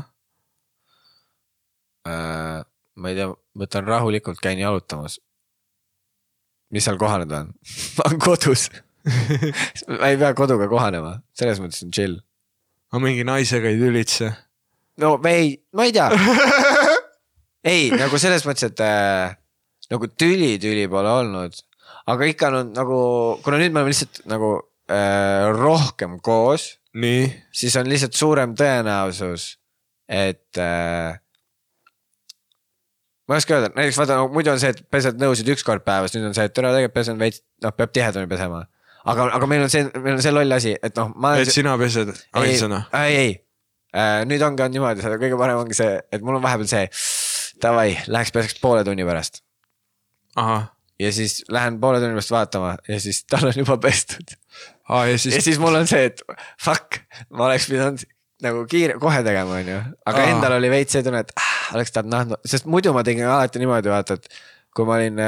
Äh, ma ei tea, võtan rahulikult, käin jalutamas. Mis seal kohaneda on? ma olen kodus. ma ei pea koduga kohanema, selles mõttes on chill. aga mingi naisega ei tülitse? no me ei, ma ei tea. ei, nagu selles mõttes, et äh, nagu tüli, tüli pole olnud, aga ikka on nagu, kuna nüüd me oleme lihtsalt nagu äh, rohkem koos, siis on lihtsalt suurem tõenäosus, et äh,. Ma ei oska öelda, näiteks vaata no,, muidu on see, et pesed nõusid üks kord päevas, nüüd on see, et täna tegelikult pesen veits, noh, peab tihedamini pesema. aga, aga meil on see, meil on see loll asi, et noh, et. sina pesed ainsana? ei, ei äh,, nüüd ongi on niimoodi, seda kõige parem ongi see, et mul on vahepeal see, davai, läheks peseks poole tunni pärast ja siis lähen poole tunni pärast vaatama ja siis tal on juba pestud. aa ja ja siis, siis mul on see, et fuck, ma oleks pidanud nagu kiire, kohe tegema, onju, aga Aa. Endal oli veits see tunne, et ah, oleks tahtnud nahku, sest muidu ma tegin alati niimoodi, vaata, et kui ma olin,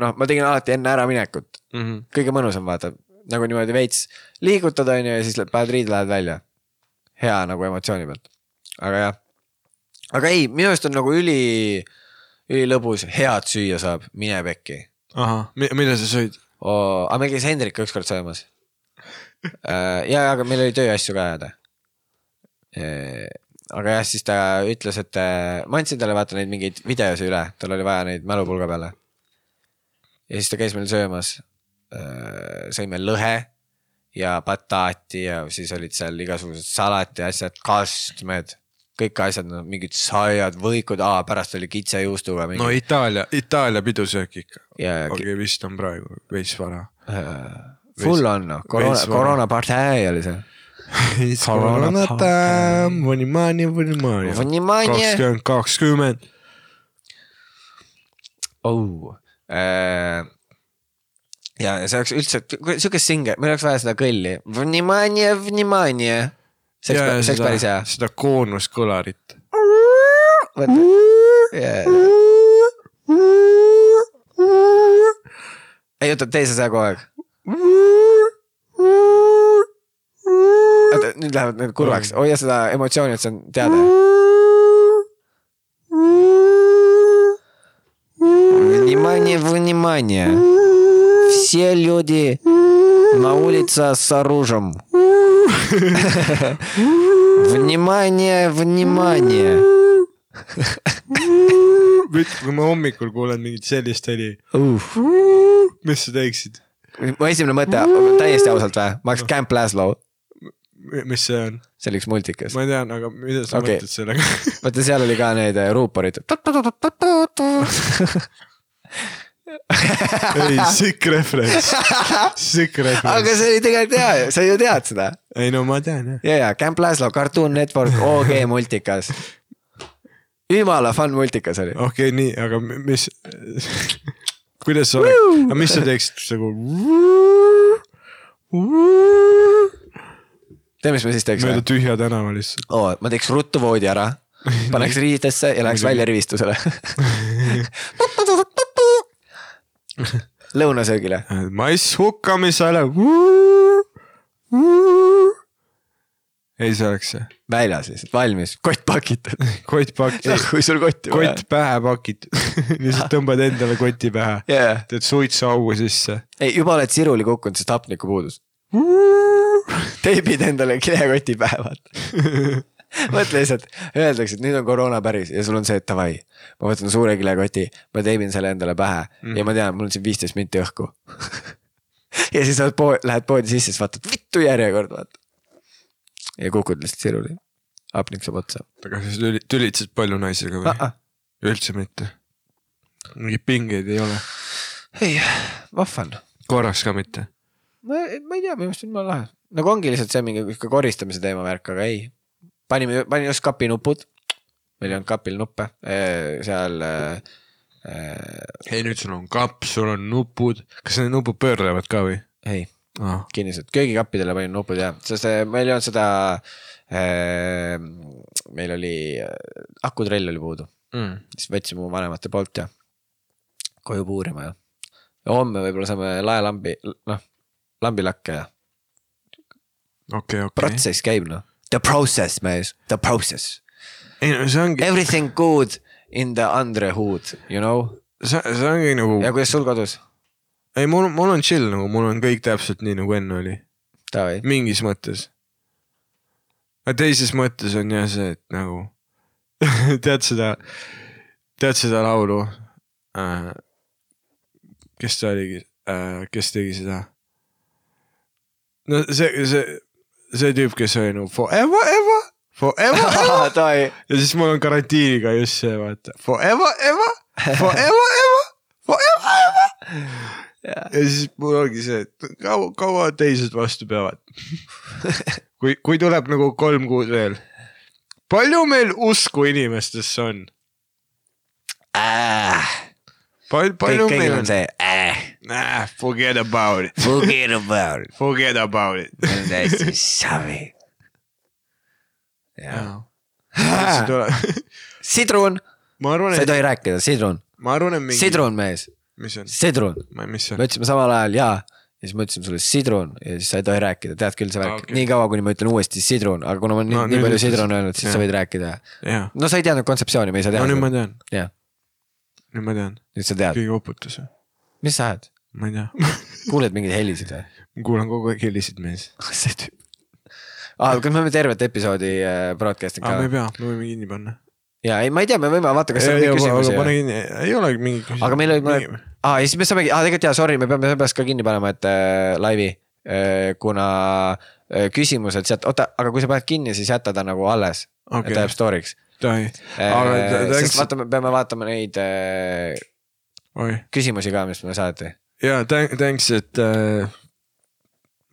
noh, ma tegin alati enne äraminekut, Mhm. kõige mõnusam, vaata, nagu niimoodi veits liigutad, onju, ja siis paned riide, lähed välja. hea nagu emotsiooni pealt, aga jah. aga ei, minu arust on nagu üli, ülilõbus, head süüa saab, mine pekki ahah, mida sa sõid? aga meil käis Hendrik ükskord söömas. ja, aga meil oli tööasju ka ajada. Aga jah, siis ta ütles, et äh, ma andsin talle vaata neid mingeid videosi üle, tal oli vaja neid mälupulga peale. ja siis ta käis meil söömas. sõime lõhe ja bataati ja siis olid seal igasugused salati asjad, kastmed, kõik asjad, no mingid saiad, võikud, pärast oli kitsejuustuga mingi no Itaalia, Itaalia pidusöök ikka. ja okei, vist on praegu veits vara. Full on noh, koroona koroonapartei oli see siis koroona time, Vanimaania, Vanimaania. kakskümmend kakskümmend. oh äh,, ja see oleks üldse, sihukest singe, meil oleks vaja seda kõlli. Vanimaania, Vanimaania. see oleks, see oleks päris hea. seda koonuskõlarit. ei oota, tee see kogu aeg. Nüüd lähevad need kurvaks, hoia seda emotsiooni, et see on teada. Внимание, внимание. Все люди на улице с оружием. Внимание, внимание. kui ma hommikul kuulen mingit sellist heli, mis sa teeksid? mu esimene mõte, täiesti ausalt või, ma oleks Camp Laszlo, mis see on? see oli üks multikas. ma tean, aga mida sa okay. mõtled sellega? vaata, seal oli ka need äh, ruuporid. ei, sick reference, sick aga reference. see oli tegelikult hea, sa ju tead seda. ei no ma tean jah. ja, ja Camp Laszlo, Cartoon Network, OG multikas. jumala fun multikas oli. okei okay,, nii, aga mi- mis, kuidas sa oleks, aga mis sa teeksid nagu? tead, mis ma siis teeks mööda tühja tänava lihtsalt. oo, ma teeks ruttu voodi ära, paneks riidesse ja läheks välja rivistusele. lõunasöögile. mass hukkamisele. ei, see oleks see, väljas lihtsalt, valmis, kott pakitud. kott pakitud, kui sul kotti vaja kott. pähe pakitud, lihtsalt tõmbad endale koti pähe, jaa, teed suitsuaugu sisse. ei juba oled siruli kukkunud, sest hapnikku puudus. teibid endale kilekoti pähe, vaata. mõtle lihtsalt, öeldakse, et nüüd on koroona päris ja sul on see, et davai, ma võtan suure kilekoti, ma teibin selle endale pähe mm. ja ma tean, mul on siin viisteist minti õhku. ja siis oled pood, lähed poodi sisse, siis vaatad, vittu järjekord, vaata. ja kukud lihtsalt siruli. hapnik saab otsa aga sa tüli- tülitasid palju naisega või ah,? Ah. üldse mitte? mingeid pingeid ei ole, ei, vahva on. korraks ka mitte. ma, ma ei tea, minu arust on jumala lahe. Nagu ongi lihtsalt see mingi koristamise teema värk, aga ei. panime, panin just kapinupud. meil ei olnud kapil nuppe, seal äh,. ei nüüd sul on kapp, sul on nupud, kas need nupud pöörlevad ka või ei, ah.? kinnised, köögikappidele panin nupud jah, sest meil ei olnud seda äh,. meil oli akutrell oli puudu, Mm. siis võtsime mu vanemate poolt ja koju puurima ja. ja homme võib-olla saame laelambi, noh, lambilakke ja okei, okei. protsess käib noh. The process, mees, the process. ei no see ongi, Everything good in the under hood, you know. see, see ongi nagu ja, kuidas sul kodus? ei mul, mul on chill nagu, mul on kõik täpselt nii nagu enne oli, mingis mõttes. aga teises mõttes on jah see, et nagu tead seda, tead seda laulu äh,? kes ta oligi äh,, kes tegi seda? no see, see, see tüüp, kes oli nagu forever, ever, forever, ever ja siis mul on karantiiniga just see vaata forever, ever, forever, ever, forever, ever. ja siis mul ongi see, et kaua, kaua teised vastu peavad. kui, kui tuleb nagu kolm kuud veel. palju meil usku inimestesse on? palju, palju kõik, meil on see äh,. Nah, forget about it, Forget about it. forget about it. see on täiesti savi. sidrun, ma arvan, sa ei tohi rääkida, sidrun, mingi. sidrun, mees, sidrun. me ütlesime samal ajal ja, ja siis ma ütlesin sulle sidrun ja siis sa ei tohi rääkida, tead küll see Aa, värk okei. okay., nii kaua, kuni ma ütlen uuesti sidrun, aga kuna ma nii, No nii nüüd palju sidrun öelnud, siis Jah. sa võid rääkida. jaa, no sa ei teadnud kontseptsiooni, me ei saa no teada nüüd ma. tean, jah, nüüd ma tean, nüüd sa tead, keegi uputas, mis sa ajad, ma ei tea. kuuled mingeid helisid või? ma kuulan kogu aeg helisid mees. see tüüp. aa, kas me võime tervet episoodi äh, broadcast'i aa, me ei ka? pea, me võime kinni panna. ja ei, ma ei tea, me võime vaata, kas seal on ei mingeid küsimusi. pane kinni, ei olegi mingeid küsimusi. aga meil oli mõned, aa ja siis me saamegi, aa tegelikult jaa, sorry, me peame seepärast ka kinni panema, et äh, laivi äh,, kuna äh, küsimused sealt, oota, aga kui sa paned kinni, siis jäta ta nagu alles okay., et ta jääb story'ks tohi, äh, sest vaata, me peame vaatama neid äh, oi, küsimusi ka, mis meile saati. ja thanks, et äh,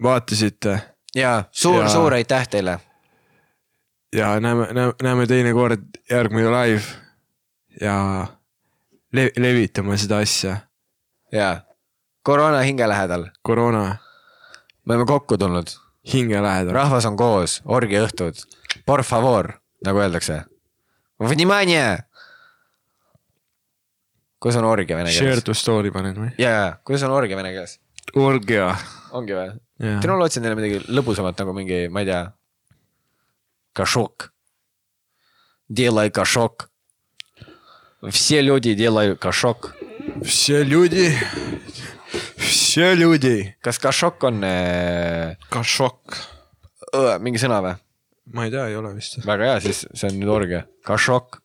vaatasite. Jaa, suur Ja-, suur aitäh teile. ja näeme, näeme, näeme teinekord järgmine live. Ja le levitame seda asja, jaa, koroona hinge lähedal, koroona. Me oleme kokku tulnud, hinge lähedal. rahvas on koos, orgiõhtud, por favor, nagu öeldakse. Vнимание! kuidas on orgia vene Share keeles ? to story panen või ? jaa , jaa , kuidas on orgia vene keeles ? orgia . ongi või ? Teil ma lootsin teile midagi lõbusamat nagu mingi , ma ei tea , кошок. Делай кошок. Все люди делают кошок. Все люди , все люди . kas kašok on äh, Kašok . õe, mingi sõna või ? Ma ei tea, ei ole vist. väga hea, siis see on nüüd orgia, kašok.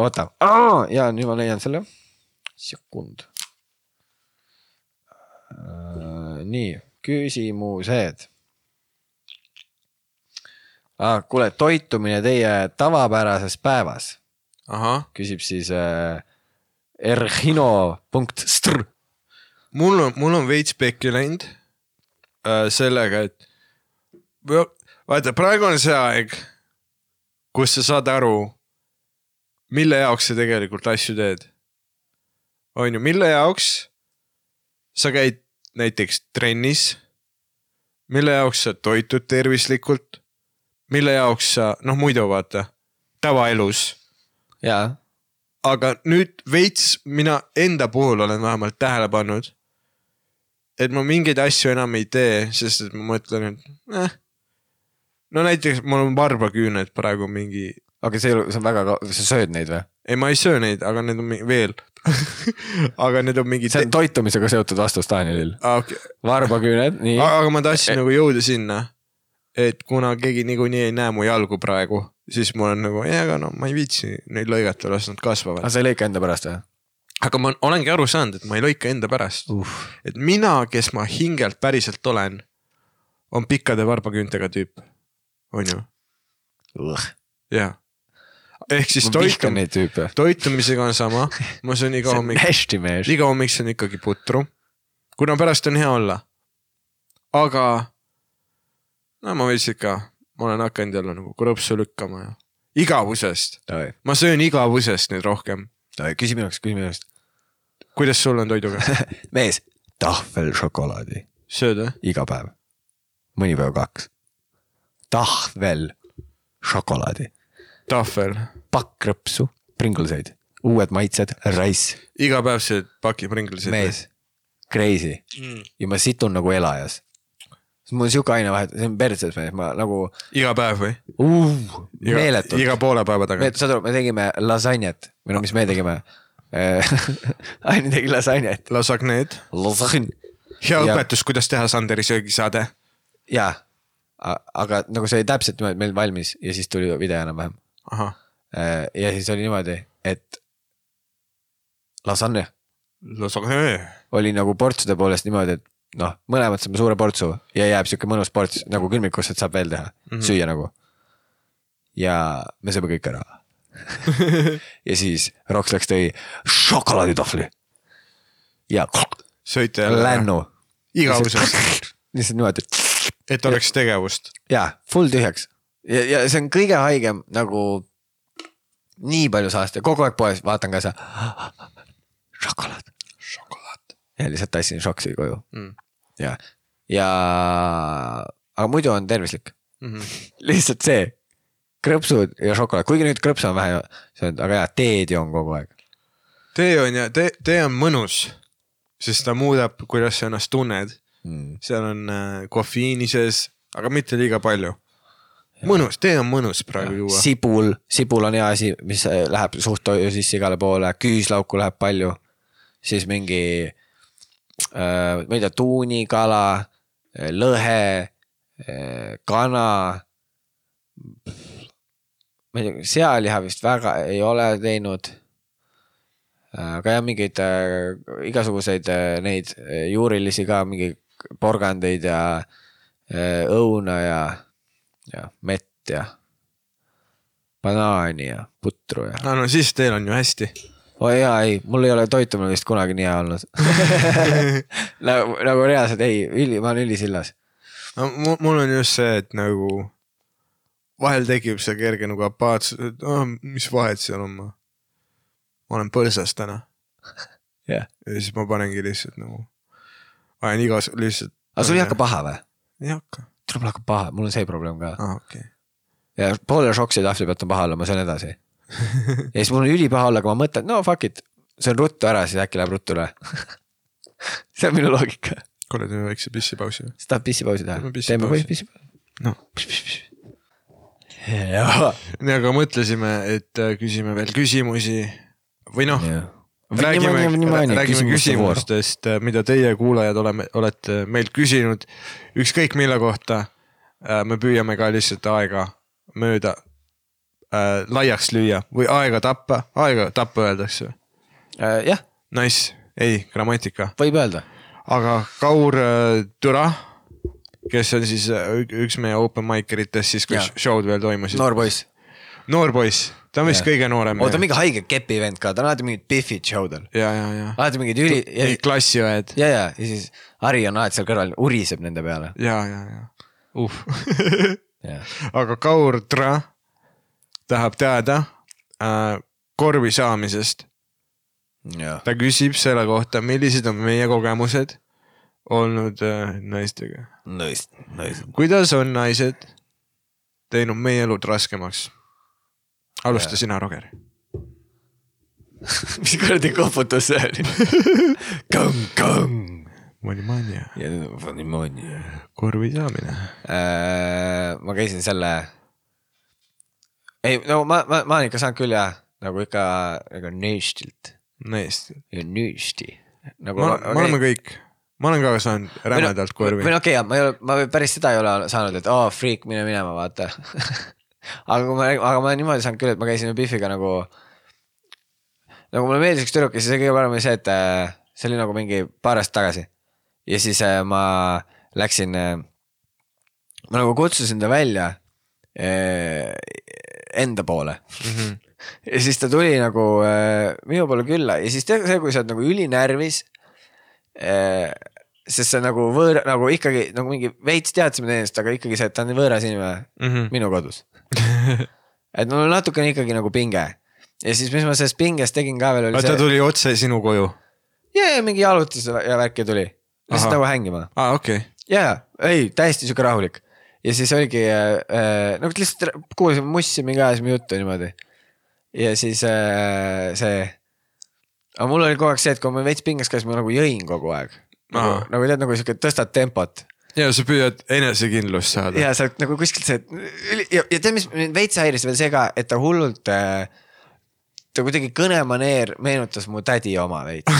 oota, ja nüüd ma leian selle. sekund. nii, küsimused ah,. kuule, toitumine teie tavapärases päevas, küsib siis äh, erhino.str. mul on, mul on veits pekki läinud äh, sellega, et vaata, praegu on see aeg, kus sa saad aru, mille jaoks sa tegelikult asju teed. on ju, mille jaoks sa käid näiteks trennis, mille jaoks sa toitud tervislikult, mille jaoks sa, noh muidu vaata, tavaelus jaa, aga nüüd veits mina enda puhul olen vähemalt tähele pannud. et ma mingeid asju enam ei tee, sest et ma mõtlen, et eh. No näiteks mul on varbaküüned praegu mingi, aga see, see on väga, sa sööd neid või? ei, ma ei söö neid, aga need on mingi, veel. aga need on mingid. see on toitumisega seotud vastus Danielil. Okay. varbaküüned, nii. aga ma tahtsin nagu jõuda sinna, et kuna keegi niikuinii ei näe mu jalgu praegu, siis mul on nagu, ei, aga no ma ei viitsi neid lõigata, las nad kasvavad aga. sa ei lõika enda pärast või? aga ma olengi aru saanud, et ma ei lõika enda pärast uh.. et mina, kes ma hingelt päriselt olen, on pikkade varbaküüntega tüüp, on ju, jaa. ehk siis toitum-, toitumisega on sama, ma söön iga hommik, iga hommik söön ikkagi putru, kuna pärast on hea olla. aga no ma veits ikka, ma olen hakanud jälle nagu krõpsu lükkama ja igavusest, ma söön igavusest nüüd rohkem. küsi minu käest, küsi minu käest. kuidas sul on toiduga, mees, tahvel šokolaadi sööd või? iga päev, mõni päev kaks. Tahvel šokolaadi, tahvel, pakk krõpsu, Pringleseid, uued maitsed, raiss, iga päev sööd paki Pringlesid? mees, crazy Mm. ja ma situn nagu elajas. mul on sihuke ainevahetus, see on perses ma nagu iga päev või? uh, meeletult. iga poole päeva tagant. saad aru, me tegime lasanjet või no mis me tegime Ain tegi lasanjet. lasagneed. lasanj. hea Ja- õpetus, kuidas teha Sanderi söögisaade. jaa, aga nagu see oli täpselt niimoodi meil valmis ja siis tuli video enam-vähem. ahah, ja siis oli niimoodi, et lasanne lasagne. oli nagu portsude poolest niimoodi, et noh, mõlemad saame suure portsu ja jääb sihuke mõnus ports nagu külmikusse, et saab veel teha mm, -hmm. süüa nagu. ja me sööme kõik ära. ja siis Roks läks tõi šokolaaditohvli ja söite jälle? lännu. igavusest, lihtsalt niimoodi et oleks tegevust. ja full tühjaks ja, ja see on kõige haigem nagu nii palju saasta, kogu aeg poes vaatan ka seda. šokolaad. šokolaad ja lihtsalt tassin šoksi koju mm.. ja, ja aga muidu on tervislik, Mm -hmm. lihtsalt see krõpsud ja šokolaad, kuigi nüüd krõpsu on vähe aga jaa, teed joon kogu aeg. tee on ja tee, tee on mõnus, sest ta muudab, kuidas sa ennast tunned. Mm. seal on äh, kofeiini sees, aga mitte liiga palju. mõnus, tee on mõnus praegu juua. sibul, sibul on hea asi, mis äh, läheb suhtoju sisse igale poole, küüslauku läheb palju. siis mingi äh,, ma ei tea, tuunikala, lõhe, kana. ma ei tea, sealiha vist väga ei ole teinud. aga jah, mingeid äh, igasuguseid äh, neid äh, juurilisi ka, mingi porgandeid ja äh, õuna ja, ja mett ja banaani ja putru ja. no, no siis teil on ju hästi. oi jaa, ei, mul ei ole toitumine vist kunagi nii hea olnud nagu, nagu reaalselt ei, üli, ma olen ülisillas. no mul, on just see, et nagu vahel tekib see kerge nagu apaatsus, et oh, mis vahet seal on, ma, ma olen põlsas täna. jah, ja siis ma panengi lihtsalt nagu, ajan igas, lihtsalt. aga sul ei hakka paha või? ei hakka, mul hakkab paha, mul on see probleem ka. aa okei okay.. ja poole šoksi tahvli pealt on paha olla, ma söön edasi. ja siis mul on ülipaha olla, aga ma mõtlen, no fuck it, söön ruttu ära, siis äkki läheb ruttu üle. see on minu loogika. kuule, teeme väikse pissipausi. siis tahad pissipausi teha Teeme? pissipausi. noh, jaa. nii aga mõtlesime, et äh, küsime veel küsimusi või noh, räägime, räägime küsimustest, mida teie kuulajad oleme, olete meilt küsinud ükskõik mille kohta. me püüame ka lihtsalt aega mööda äh, laiaks lüüa või aega tappa, aega tappa öeldakse. Äh, jah, Nice, ei grammatika, võib öelda. aga Kaur äh, Türa, kes on siis äh, ük- üks meie open mic eritest siis, kui show'd veel toimusid. noor poiss. noor poiss, ta on vist kõige noorem. oota, mingi haige kepi vend ka, ta on alati mingid Biffid showdel. alati mingid üli, ja, klassiõed ja, ja, ja siis Harri on alati seal kõrval, uriseb nende peale. ja, ja, ja, uh aga Kaur Tra tahab teada äh, korvi saamisest. ta küsib selle kohta, millised on meie kogemused olnud äh, naistega. Nice, nice. kuidas on naised teinud meie elud raskemaks? Alusta sina, Roger. mis kuradi koputus see oli? ja nüüd on niimoodi. korvi saamine. Äh, ma käisin selle. ei, no ma, ma, ma olen ikka saanud küll jah, nagu ikka, ega nööstilt naist. ja nöösti. nagu ma, me oleme kõik, ma olen ka saanud rämedalt korvi või. no okei okay,, ma ei ole, ma päris seda ei ole saanud, et aa oh,, freak, mine minema, vaata. aga kui ma, aga ma niimoodi saanud küll, et ma käisin Biffiga nagu. nagu mulle meeldis üks tüdruk ja siis kõige parem oli see, et äh, see oli nagu mingi paar aastat tagasi. ja siis äh, ma läksin äh,, ma nagu kutsusin ta välja enda poole mm. -hmm. ja siis ta tuli nagu minu poole külla ja siis tead see, kui sa oled nagu ülinärvis sest see nagu võõra, nagu ikkagi nagu mingi veits teadsime teineteist, aga ikkagi see, et ta on nii võõras inimene mm. -hmm. minu kodus. et mul on natukene ikkagi nagu pinge ja siis, mis ma sellest pingest tegin ka veel, oli ta see, tuli otse sinu koju? ja, ja mingi jalutas ja värki tuli, lihtsalt nagu hängima aa, okei okay.. ja, ja ei, täiesti sihuke rahulik ja siis oligi äh, nagu lihtsalt kuulasime mussi, mingi ajasime juttu niimoodi. ja siis äh, see, aga mul oli kogu aeg see, et kui ma veits pinges käis, ma nagu jõin kogu aeg. nagu nagu tead, nagu sihuke tõstad tempot ja sa püüad enesekindlust saada. ja sa oled nagu kuskilt see ja, ja tead, mis mind veits häiris veel see ka, et ta hullult äh, ta kuidagi kõnemaneer meenutas mu tädi oma veits.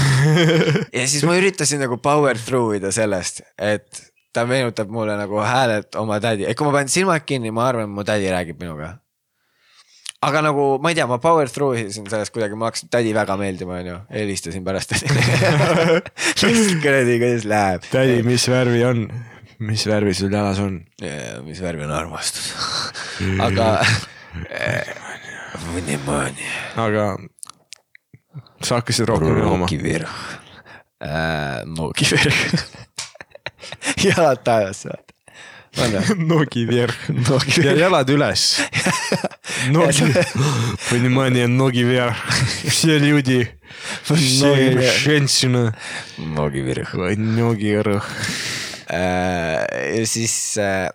ja siis ma üritasin nagu power through ida sellest, et ta meenutab mulle nagu häälelt oma tädi, et kui ma panen silmad kinni, ma arvan, mu tädi räägib minuga. aga nagu ma ei tea, ma power through isin sellest kuidagi, ma hakkasin tädi väga meeldima, onju, helistasin pärast. kuradi, kuidas läheb? tädi, mis värvi on, mis värvi sul jalas on ? mis värvi on armastus ? aga . Mõnimaani . aga sa hakkasid rohkem jooma . Nookivirg . Nookivirg . jalad taevasse , vaata . on ju ? nogi vjerh . Nogi ja jalad üles . Nogi , понимание , nogi vjerh . Все люди , все женщины , Nookivirg . nogi vjerh . ja siis äh,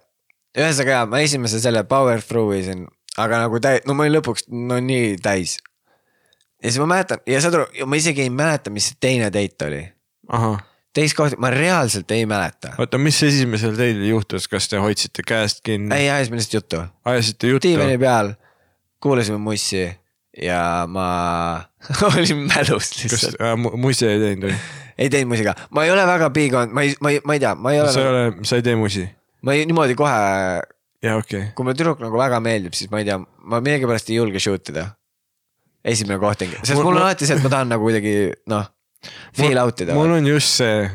ühesõnaga ma esimese selle power through isin, aga nagu täi-, no ma olin lõpuks no nii täis. ja siis ma mäletan ja saad aru, ma isegi ei mäleta, mis see teine date oli. teist kohta ma reaalselt ei mäleta. oota, mis esimesel teil juhtus, kas te hoidsite käest kinni, ei, ajasime lihtsalt juttu. ajasite juttu? diivani peal, kuulasime mussi ja ma olin mälus kas lihtsalt. äh, mu- musi ei teinud või? ei teinud musi ka, ma ei ole väga big on, ma ei, ma ei, ma ei tea, ma ei sa ei ole, ole, sa ei tee musi? ma ei niimoodi kohe, jaa, okei okay.. kui mulle tüdruk nagu väga meeldib, siis ma ei tea, ma millegipärast ei julge shoot ida. esimene kohting, sest Mul- mul on alati see, et ma tahan nagu kuidagi noh, feel out ida. mul on just see,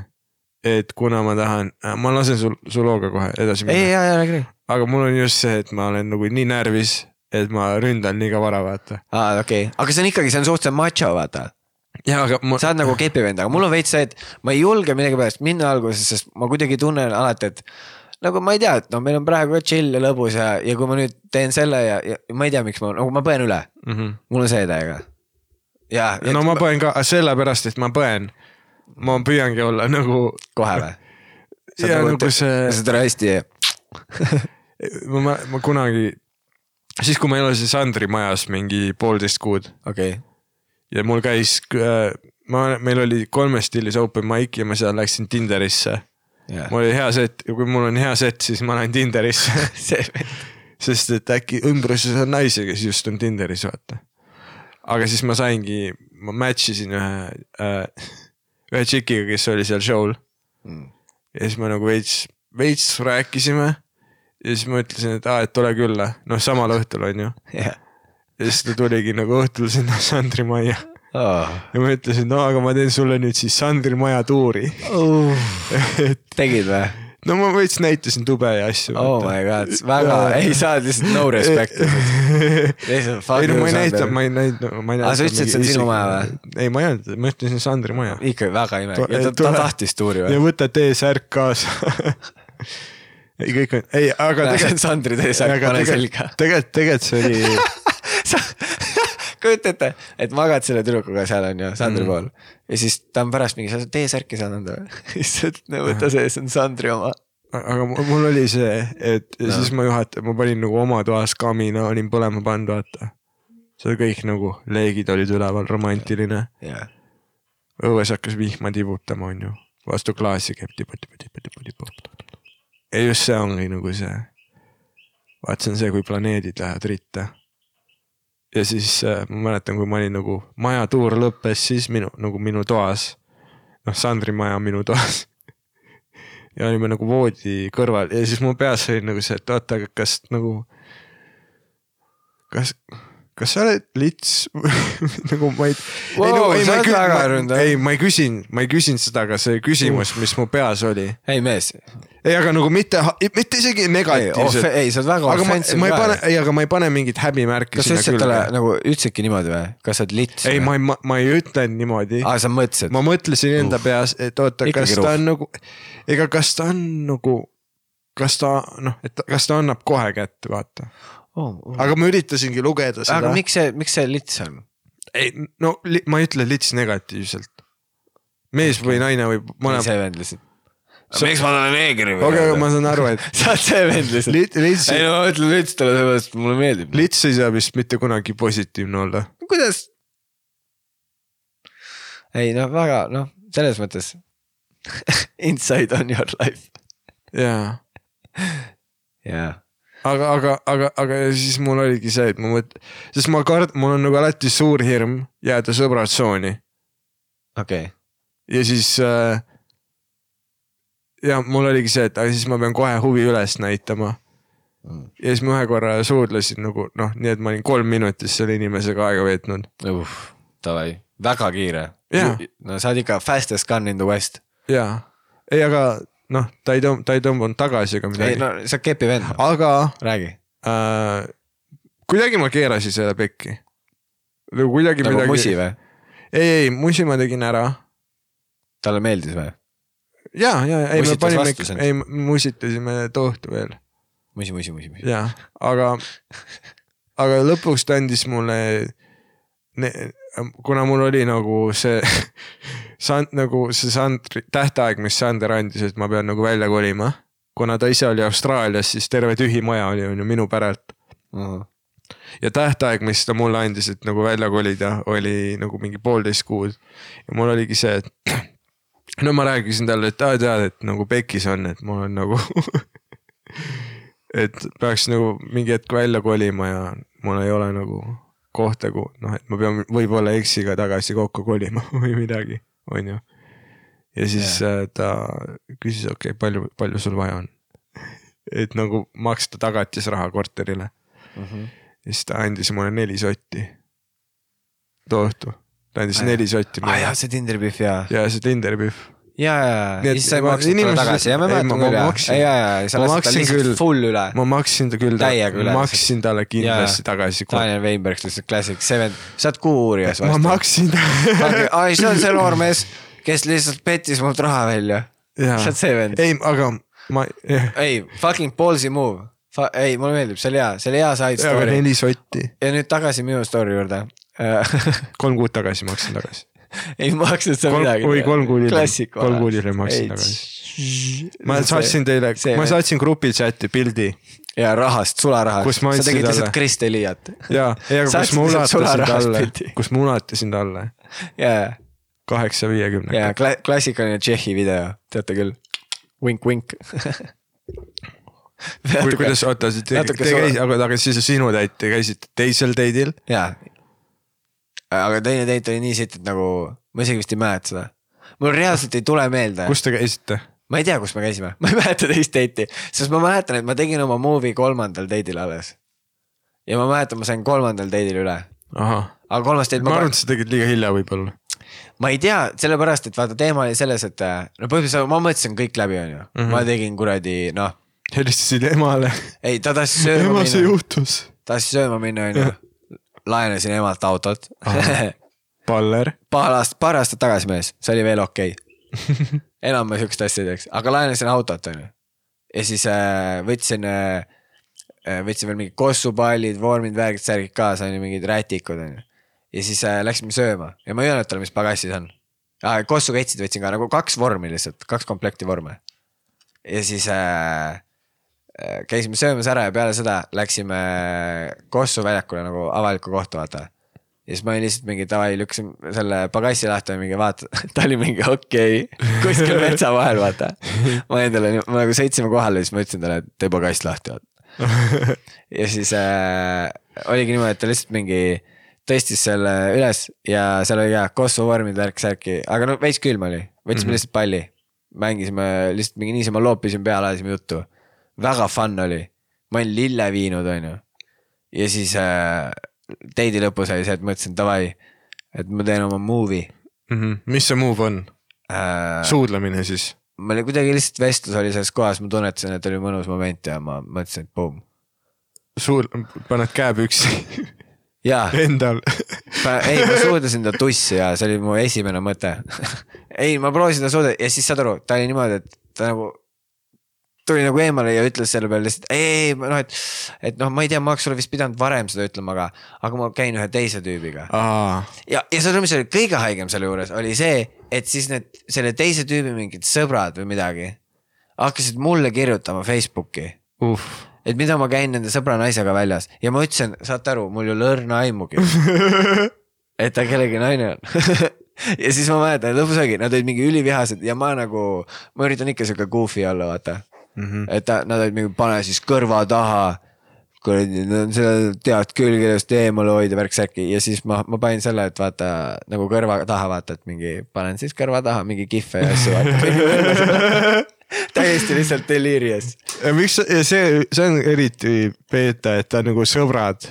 et kuna ma tahan, ma lasen sul, su looga kohe edasi ei, minna, ja, ja räägi, räägi. aga mul on just see, et ma olen nagu nii närvis, et ma ründan liiga vara, vaata. aa, okei okay., aga see on ikkagi, see on suhteliselt macho, vaata jaa, aga ma, sa oled nagu kepivend, aga mul on veits see, et ma ei julge millegipärast minna alguses, sest ma kuidagi tunnen alati, et nagu ma ei tea, et no meil on praegu ka chill ja lõbus ja, ja kui ma nüüd teen selle ja, ja ma ei tea, miks ma nagu ma põen üle, mm. -hmm. mul on see täiega. ja, no ma põen ka sellepärast, et ma põen. ma püüangi olla nagu, kohe või? ja nagu see, sa oled hästi, ma, ma, kunagi, siis kui ma elasin Sandri majas mingi poolteist kuud okei, ja mul käis, ma, meil oli kolmes stiilis open mic ja ma seal läksin Tinderisse Jaa. mul oli hea set ja kui mul on hea set, siis ma lähen Tinderisse sest et äkki ümbruses on naisi, kes just on Tinderis, vaata. aga siis ma saingi, ma match isin ühe äh,, ühe tšikiga, kes oli seal show'l. ja siis me nagu veits, veits rääkisime. ja siis ma ütlesin, et aa, et tule külla, noh samal õhtul on ju. jah. Ja siis ta tuligi nagu õhtul sinna Sandri majja ja ma ütlesin, no aga ma teen sulle nüüd siis Sandri maja tuuri. et tegid või? no ma veits näitasin tube ja asju. oh my god, väga, ei saa lihtsalt no respect. lihtsalt fuck ei no ma ei Sander ma ei näita, ma ei Aa, näita. sa ütlesid, see on sinu maja või?? ei, ma ei öelnud, ma ütlesin Sandri maja. ikka väga ime, Tu- ta, ta tahtis tuuri ja või? võta T-särk kaasa. ei, kõik on, ei, aga on tegelikult, Sandri teesärk, pane selga. tegelikult, tegelikult see oli, kujuta ette, et magad selle tüdrukuga seal on ju, Sandri Mm. pool ja siis ta on pärast mingi, sa oled T-särki saanud või? siis sa ütled, no võta see, see on Sandri oma. aga mul oli see, et No. siis ma juhatasin, ma panin nagu oma toas kamina, olin põlema pannud, vaata. see kõik nagu leegid olid üleval, romantiline. jah, õues hakkas vihma tibutama, onju, vastu klaasi käib tibu-tibu-tibu-tibu-tibu. ja just see ongi nagu see, vaat see on see, kui planeedid lähevad ritta. Ja siis äh, ma mäletan, kui ma olin nagu, maja tuur lõppes siis minu nagu minu toas. noh, Sandri maja minu toas. ja olime nagu voodi kõrval ja siis mu peas oli nagu see, et oota, aga kas nagu, kas kas sa oled lits nagu ma ei Wow, ei no ei ma ei ma- ei ma ei küsinud, ma ei küsinud seda, aga see küsimus, mis mu peas oli. ei mees, ei, aga nagu mitte, mitte isegi negatiivselt. ei sa oled väga offensive ma ei pane ei, aga ma ei pane mingit häbimärki kas sa ütlesid talle nagu, ütlesidki niimoodi või? kas sa oled lits? ei, ma ei, ma ei ütlenud niimoodi. aa, sa mõtlesid? ma mõtlesin enda peas, et oota, kas ruh. ta on nagu, ega kas ta on nagu, kas ta noh, et kas ta annab kohe kätte, vaata. aga ma üritasingi lugeda seda. aga miks see, miks see lits on? ei, no ma ei ütle lits negatiivselt. mees või naine võib mõlema, see vend Sa- miks ma talle neegri või? okei, ma saan aru, et sa oled see vend lihtsalt. lit-, lits, ei no ma ütlen lits talle sellepärast, et mulle meeldib. lits ei saa vist mitte kunagi positiivne olla. kuidas? ei noh, väga noh, selles mõttes inside on your life. jaa jaa. aga, aga, aga, aga siis mul oligi see, et ma mõt-, sest ma kard-, mul on nagu alati suur hirm jääda sõbratsooni okei okay.. ja siis äh,. Ja mul oligi see, et aga siis ma pean kohe huvi üles näitama. ja siis ma ühe korra suudlesin nagu noh, nii et ma olin kolm minutit selle inimesega aega veetnud. Davai, väga kiire no sa oled ikka fastest gun in the west. jaa, ei, aga noh, ta ei tõmb-, ta ei tõmbunud tagasi ega ei midagi no sa kepi vend, aga räägi. äh, kuidagi ma keerasin selle pekki. kuidagi nagu midagi. musi või? ei, ei musi ma tegin ära talle meeldis või? ja, ja ei me panime ei me musitasime too õhtu veel musi, musi, musi, musi. ja, aga, aga lõpuks ta andis mulle, kuna mul oli nagu see Sand, nagu see Sandri tähtaeg, mis Sander andis, et ma pean nagu välja kolima. kuna ta ise oli Austraalias, siis terve tühi maja oli on ju minu päralt ja tähtaeg, mis ta mulle andis, et nagu välja kolida, oli nagu mingi poolteist kuud. ja mul oligi see, et no ma rääkisin talle, et aa tead, et nagu pekis on, et mul on nagu. et peaks nagu mingi hetk välja kolima ja mul ei ole nagu kohta, kuhu noh, et ma pean võib-olla eksiga tagasi kokku kolima või midagi, on ju. ja siis yeah. ta küsis, okei okay,, palju, palju sul vaja on. et nagu maksta tagatisraha korterile Mhm. ja siis ta andis mulle neli sotti. too õhtu, ta andis neli sotti aa jaa, mulle see Tinderi pihv jaa. ja see Tinderi pihv. ja, ja, ja siis sa ei ma- maksnud talle tagasi ja ma mäletan ma- küll ma ja, maksin. ja, ja, ja sa Ma lasid ta maksin lihtsalt full üle. ma maksin ta küll, ma maksin talle kindlasti tagasi. Daniel Weinberg lihtsalt klassik, see vend, sa oled Kuuurijas ma vastu. maksin ai, see on see noormees, kes lihtsalt pettis mult raha välja. Jaa. sa oled see vend. ei, aga ma, ei, fucking ballsy move. ei, mulle meeldib, see oli hea, see oli hea side story. neli sotti, ja nüüd tagasi minu story juurde. kolm kuud tagasi maksin tagasi. ei maksnud sa Kolm- midagi. või kolm kuud hiljem. Kolm kuud hiljem maksin tagasi. ma saatsin teile ma saatsin grupi chati pildi ja rahast, sularahast. Sa tegid lihtsalt Kris Teliat. ja, aga kus ma ulatasin talle kus ma ulatasin talle ja, kaheksa viiekümnega ja kla- klassikaline Tšehhi video, teate küll. vink-vink. kuidas, oota, te, te käisite, aga, aga siis sinu date, te käisite teisel date'il? jaa. Aga teine date oli nii sitt, et nagu ma isegi vist ei mäleta seda. mul reaalselt ei tule meelde. kus te käisite? ma ei tea, kus me käisime, ma ei mäleta teist date'i, sest ma mäletan, et ma tegin oma movie kolmandal date'il alles. ja ma mäletan, ma sain kolmandal date'il üle, aga kolmas date ma ma, arvan, et sa tegid liiga hilja võib-olla. ma ei tea, sellepärast et vaata, teema oli selles, et no põhimõtteliselt ma mõtlesin kõik läbi, onju. Mhm. ma tegin kuradi noh, helistasid emale. ei ta tassis sööma ema, see minna, juhtus. tassis sööma minna, onju. Laenasin emalt autot. Baller. paar aastat, paar aastat tagasi mees, see oli veel okei okay.. enam ma siukest asja ei teeks, aga laenasin autot onju. ja siis äh, võtsin äh,, võtsin veel mingid kossupallid, vormid, värgid, särgid kaasa onju, mingid rätikud onju. ja siis äh, läksime sööma ja ma ei öelnud talle, mis pagassis on ah,. kossuketsid võtsin ka nagu kaks vormi lihtsalt, kaks komplekti vorme. ja siis äh, äh, käisime söömas ära ja peale seda läksime Kossu väljakule nagu avalikku kohta, vaata ja siis ma olin lihtsalt mingi davai, lükkasin selle pagassi lahti ja mingi vaata, ta oli mingi okei okay,, kuskil metsa vahel, vaata. ma endale, ma nagu sõitsime kohale ja siis ma ütlesin talle, et tee pagass lahti, vaata. ja siis äh, oligi niimoodi, et ta lihtsalt mingi tõstis selle üles ja seal oli jah, Kosovo vormid, värk-särki, aga no veits külm oli, võtsime mm -hmm. lihtsalt palli. mängisime lihtsalt mingi niisama loopisime peale, ajasime juttu. Väga fun oli, ma olin lille viinud, onju. ja siis äh, date'i lõpus oli see, et mõtlesin davai, et ma teen oma movie Mhm. mis see move on? äh,. suudlemine siis? ma olin kuidagi lihtsalt vestlus oli selles kohas, ma tunnetasin, et oli mõnus moment ja ma mõtlesin, et boom. suul-, paned käe püksi jaa, endal. ei, ma suudlesin ta tussi ja see oli mu esimene mõte. ei, ma proovisin ta suuda ja siis saad aru, ta oli niimoodi, et ta nagu tuli nagu eemale ja ütles selle peale lihtsalt ei, noh, et, et noh, ma ei tea, ma oleks sulle vist pidanud varem seda ütlema, aga, aga ma käin ühe teise tüübiga. ja, ja saad aru, mis oli kõige haigem selle juures, oli see, et siis need, selle teise tüübi mingid sõbrad või midagi hakkasid mulle kirjutama Facebooki, uh. et mida ma käin nende sõbra naisega väljas ja ma ütlesin, saate aru, mul ei ole õrna aimugi. et ta kellegi naine on ja siis ma mäletan, lõpus oligi, nad olid mingi ülivihased ja ma nagu, ma üritan ikka sihuke goofy olla, vaata mm. -hmm. et nad olid mingi, pane siis kõrva taha. kuradi, seda tead küll, kellest eemale hoida, värk-särki ja siis ma, ma panin selle, et vaata nagu kõrva taha vaata, et mingi panen siis kõrva taha mingi kihve ja asju vaata. täiesti lihtsalt delirious. miks see, see on eriti beeta, et ta nagu sõbrad,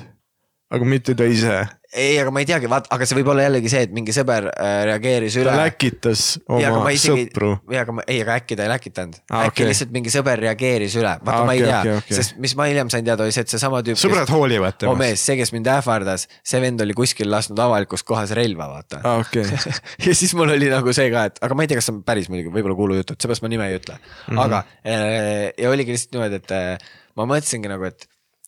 aga mitte ta ise. ei, aga ma ei teagi, vaata, aga see võib olla jällegi see, et mingi sõber äh, reageeris üle ta. läkitas ja, oma ma isegi, sõpru. ja aga ma, ei, aga äkki ta ei läkitanud ah,. äkki okay. lihtsalt mingi sõber reageeris üle, vaata Aa, ah, ma ei okei, tea okay,, okay. sest mis ma hiljem sain teada, oli see, et seesama tüüp. sõbrad hoolivad oh temast. mees, see, kes mind ähvardas, see vend oli kuskil lasknud avalikus kohas relva, vaata aa, okei. ja siis mul oli nagu see ka, et aga ma ei tea, kas see on päris muidugi, võib-olla kuulujutt, et seepärast ma nime ei ütle mm. -hmm. aga äh, ja oligi lihtsalt niimoodi, et äh, ma mõtlesingi nagu, et,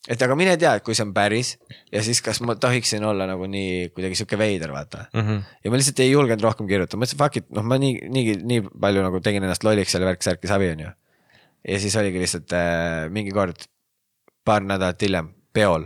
et aga mine tea, et kui see on päris ja siis kas ma tohiksin olla nagu nii kuidagi sihuke veider, vaata mm. -hmm. ja ma lihtsalt ei julgenud rohkem kirjutada, mõtlesin fuck it, noh, ma nii, nii, nii palju nagu tegin ennast lolliks selle värk-särki savi, onju. ja siis oligi lihtsalt äh, mingi kord, paar nädalat hiljem, peol,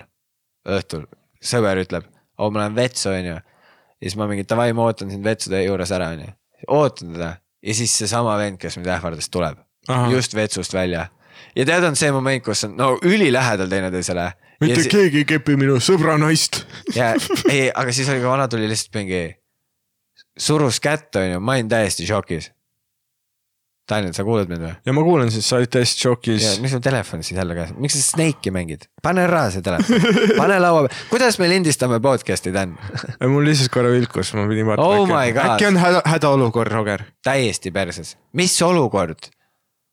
õhtul, sõber ütleb, oo, ma lähen vetsu, onju ja siis ma mingi davai, ma ootan sind vetsude juures ära, onju. ootan teda ja siis seesama vend, kes mind ähvardas, tuleb Ahah. just vetsust välja. Ja tead, on see moment, kus on no ülilähedal teineteisele. mitte ja, keegi ei kepi minu sõbra naist. ja ei, aga siis oli ka vana tuli lihtsalt mingi, surus kätt, onju, ma olin täiesti šokis. Daniel, sa kuulad mind või? ja ma kuulen siis, sa olid täiesti šokis. miks sul telefon siis jälle käes, miks sa Snake'i mängid, pane ära see telefon, pane laua peale, kuidas me lindistame podcast'i, Dan? mul lihtsalt korra vilkus, ma pidin vaatama Oh my God. äkki on häda, hädaolukord, Roger. täiesti perses, mis olukord,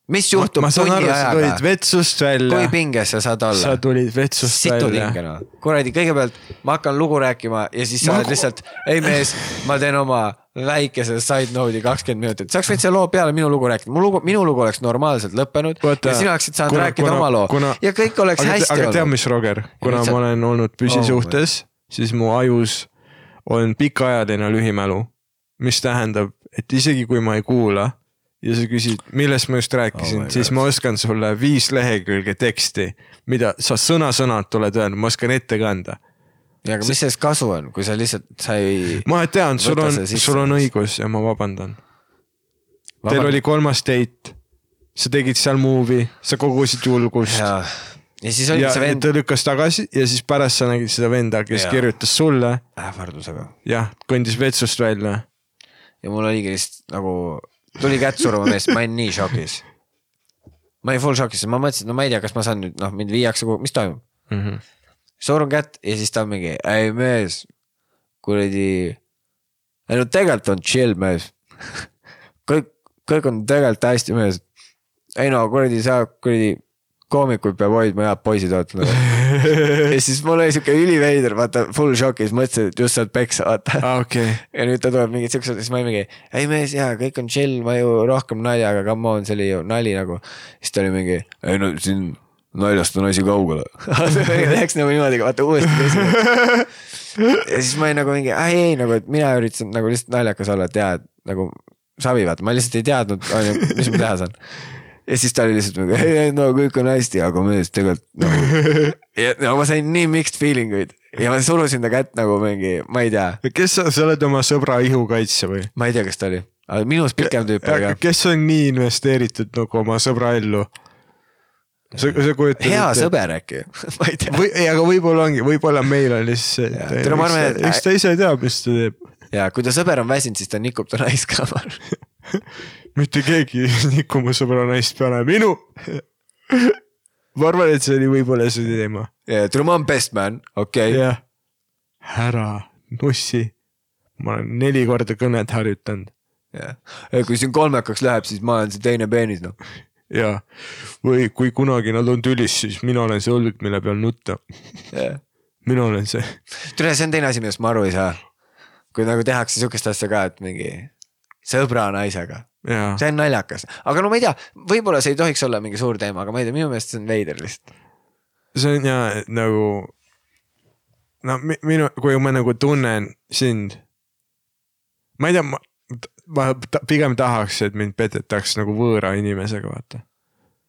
mis juhtub ma tunni ajaga, vetsust kui välja. pinges sa saad olla sa? tulid vetsust situd välja noh, kuradi, kõigepealt ma hakkan lugu rääkima ja siis sa Ma oled ku- lihtsalt, ei mees, ma teen oma väikese side note'i kakskümmend minutit, sa oleks võinud selle loo peale minu lugu rääkida, mu lugu, minu lugu oleks normaalselt lõppenud Vaata, ja sina oleksid saanud kuna- rääkida kuna- oma loo kuna- ja kõik oleks aga, hästi aga tead, olnud. mis, Roger, kuna sa- ma olen olnud Oh püsisuhtes, siis mu ajus on pikaajaline lühimälu. mis tähendab, et isegi kui ma ei kuula ja sa küsid, millest ma just rääkisin Oh siis God. ma oskan sulle viis lehekülge teksti, mida sa sõna-sõnalt oled öelnud, ma oskan ette kanda. ja aga mis sellest kasu on, kui sa lihtsalt, sa ei. ma tean, sul on sul on õigus ja ma vabandan. Teil oli kolmas date sa tegid seal movie, sa kogusid julgust ja, ja, siis oli ja see vend ta lükkas tagasi ja siis pärast sa nägid seda venda, kes ja. kirjutas sulle, ähvardusega jah, kõndis vetsust välja. ja mul oligi lihtsalt nagu, tuli kätt suruma meest, ma olin nii šokis. ma olin full šokis, ma mõtlesin, no ma ei tea, kas ma saan nüüd, noh, mind viiakse kuhugi, mis toimub. surun kätt ja siis ta on mingi, ei mees, kuradi. ei no tegelikult on chill mees. kõik, kõik on tegelikult hästi mees. ei no kuradi sa kuradi koomikuid peab hoidma, head poisid ootama. ja siis mul oli siuke üliveider, vaata full šokis, mõtlesin, et just saad peksa, vaata aa, okei, ja nüüd ta tuleb mingi siukse, siis ma olin mingi, ei mees jaa, kõik on chill, ma ju rohkem naljaga, come on, see oli ju nali nagu. siis ta oli mingi, ei no siin naljast on asi kaugele. Läks nagu niimoodi, vaata uuesti teisele. ja siis ma olin nagu mingi, ei, ei nagu, et mina üritasin nagu lihtsalt naljakas olla, et jaa, et nagu savi vaata, ma lihtsalt ei teadnud, on ju, mis ma teha saan. Ja siis ta oli lihtsalt mingi, ei, ei no kõik on hästi, aga mees tegelikult nagu. ja no ma sain nii mixed feeling uid ja ma surusin ta kätt nagu mingi, ma ei tea kes sa, sa oled oma sõbra ihukaitsja või? ma ei tea, kes ta oli, aga minust pikem tüüp, aga kes on nii investeeritud nagu oma sõbra ellu? sa, sa kujutad hea. sõber äkki, ma ei tea. või, aga võib-olla ongi, võib-olla meil on lihtsalt see, ma arvan, et- eks ta ise teab, mis ta teeb. ja kui ta sõber on väsinud, siis ta nikub ta naist ka. Mitte keegi niku mu sõbra naist peale, minu. ma arvan, et see oli võib-olla see teema. ma olen best man, okei okay.. jah, ära nussi. ma olen neli korda kõnet harjutanud ja kui siin kolmekaks läheb, siis ma olen see teine peenis, noh. ja, või kui kunagi nad on tülis, siis mina olen see õlg, mille peal nutta. mina olen see. tere, see on teine asi, millest ma aru ei saa. kui nagu tehakse sihukest asja ka, et mingi sõbra naisega, jaa, see on naljakas, aga no ma ei tea, võib-olla see ei tohiks olla mingi suur teema, aga ma ei tea, minu meelest see on veider lihtsalt. see on ja nagu. no mi- minu, kui ma nagu tunnen sind. ma ei tea, ma, ma ta- pigem tahaks, et mind petetaks nagu võõra inimesega, vaata.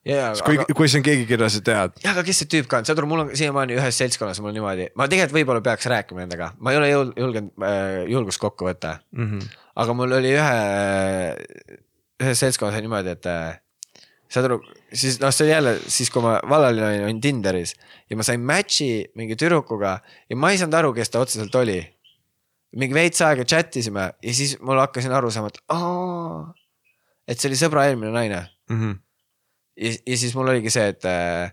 ja, kui aga, kui see on keegi, keda sa tead. ja aga kes see tüüp ka on, saad aru, mul on siiamaani ühes seltskonnas mul niimoodi, ma tegelikult võib-olla peaks rääkima nendega, ma ei ole julgenud äh, julgust kokku võtta Mm -hmm. Aga mul oli ühe, ühes seltskonnas oli niimoodi, et äh, saad aru, siis noh, see oli jälle siis, kui ma vallaline olin, olin Tinderis ja ma sain match'i mingi tüdrukuga ja ma ei saanud aru, kes ta otseselt oli. mingi veits aega chat isime ja siis mul hakkasin aru saama, et aa, et see oli sõbra eelmine naine Mm -hmm. ja, ja siis mul oligi see, et äh,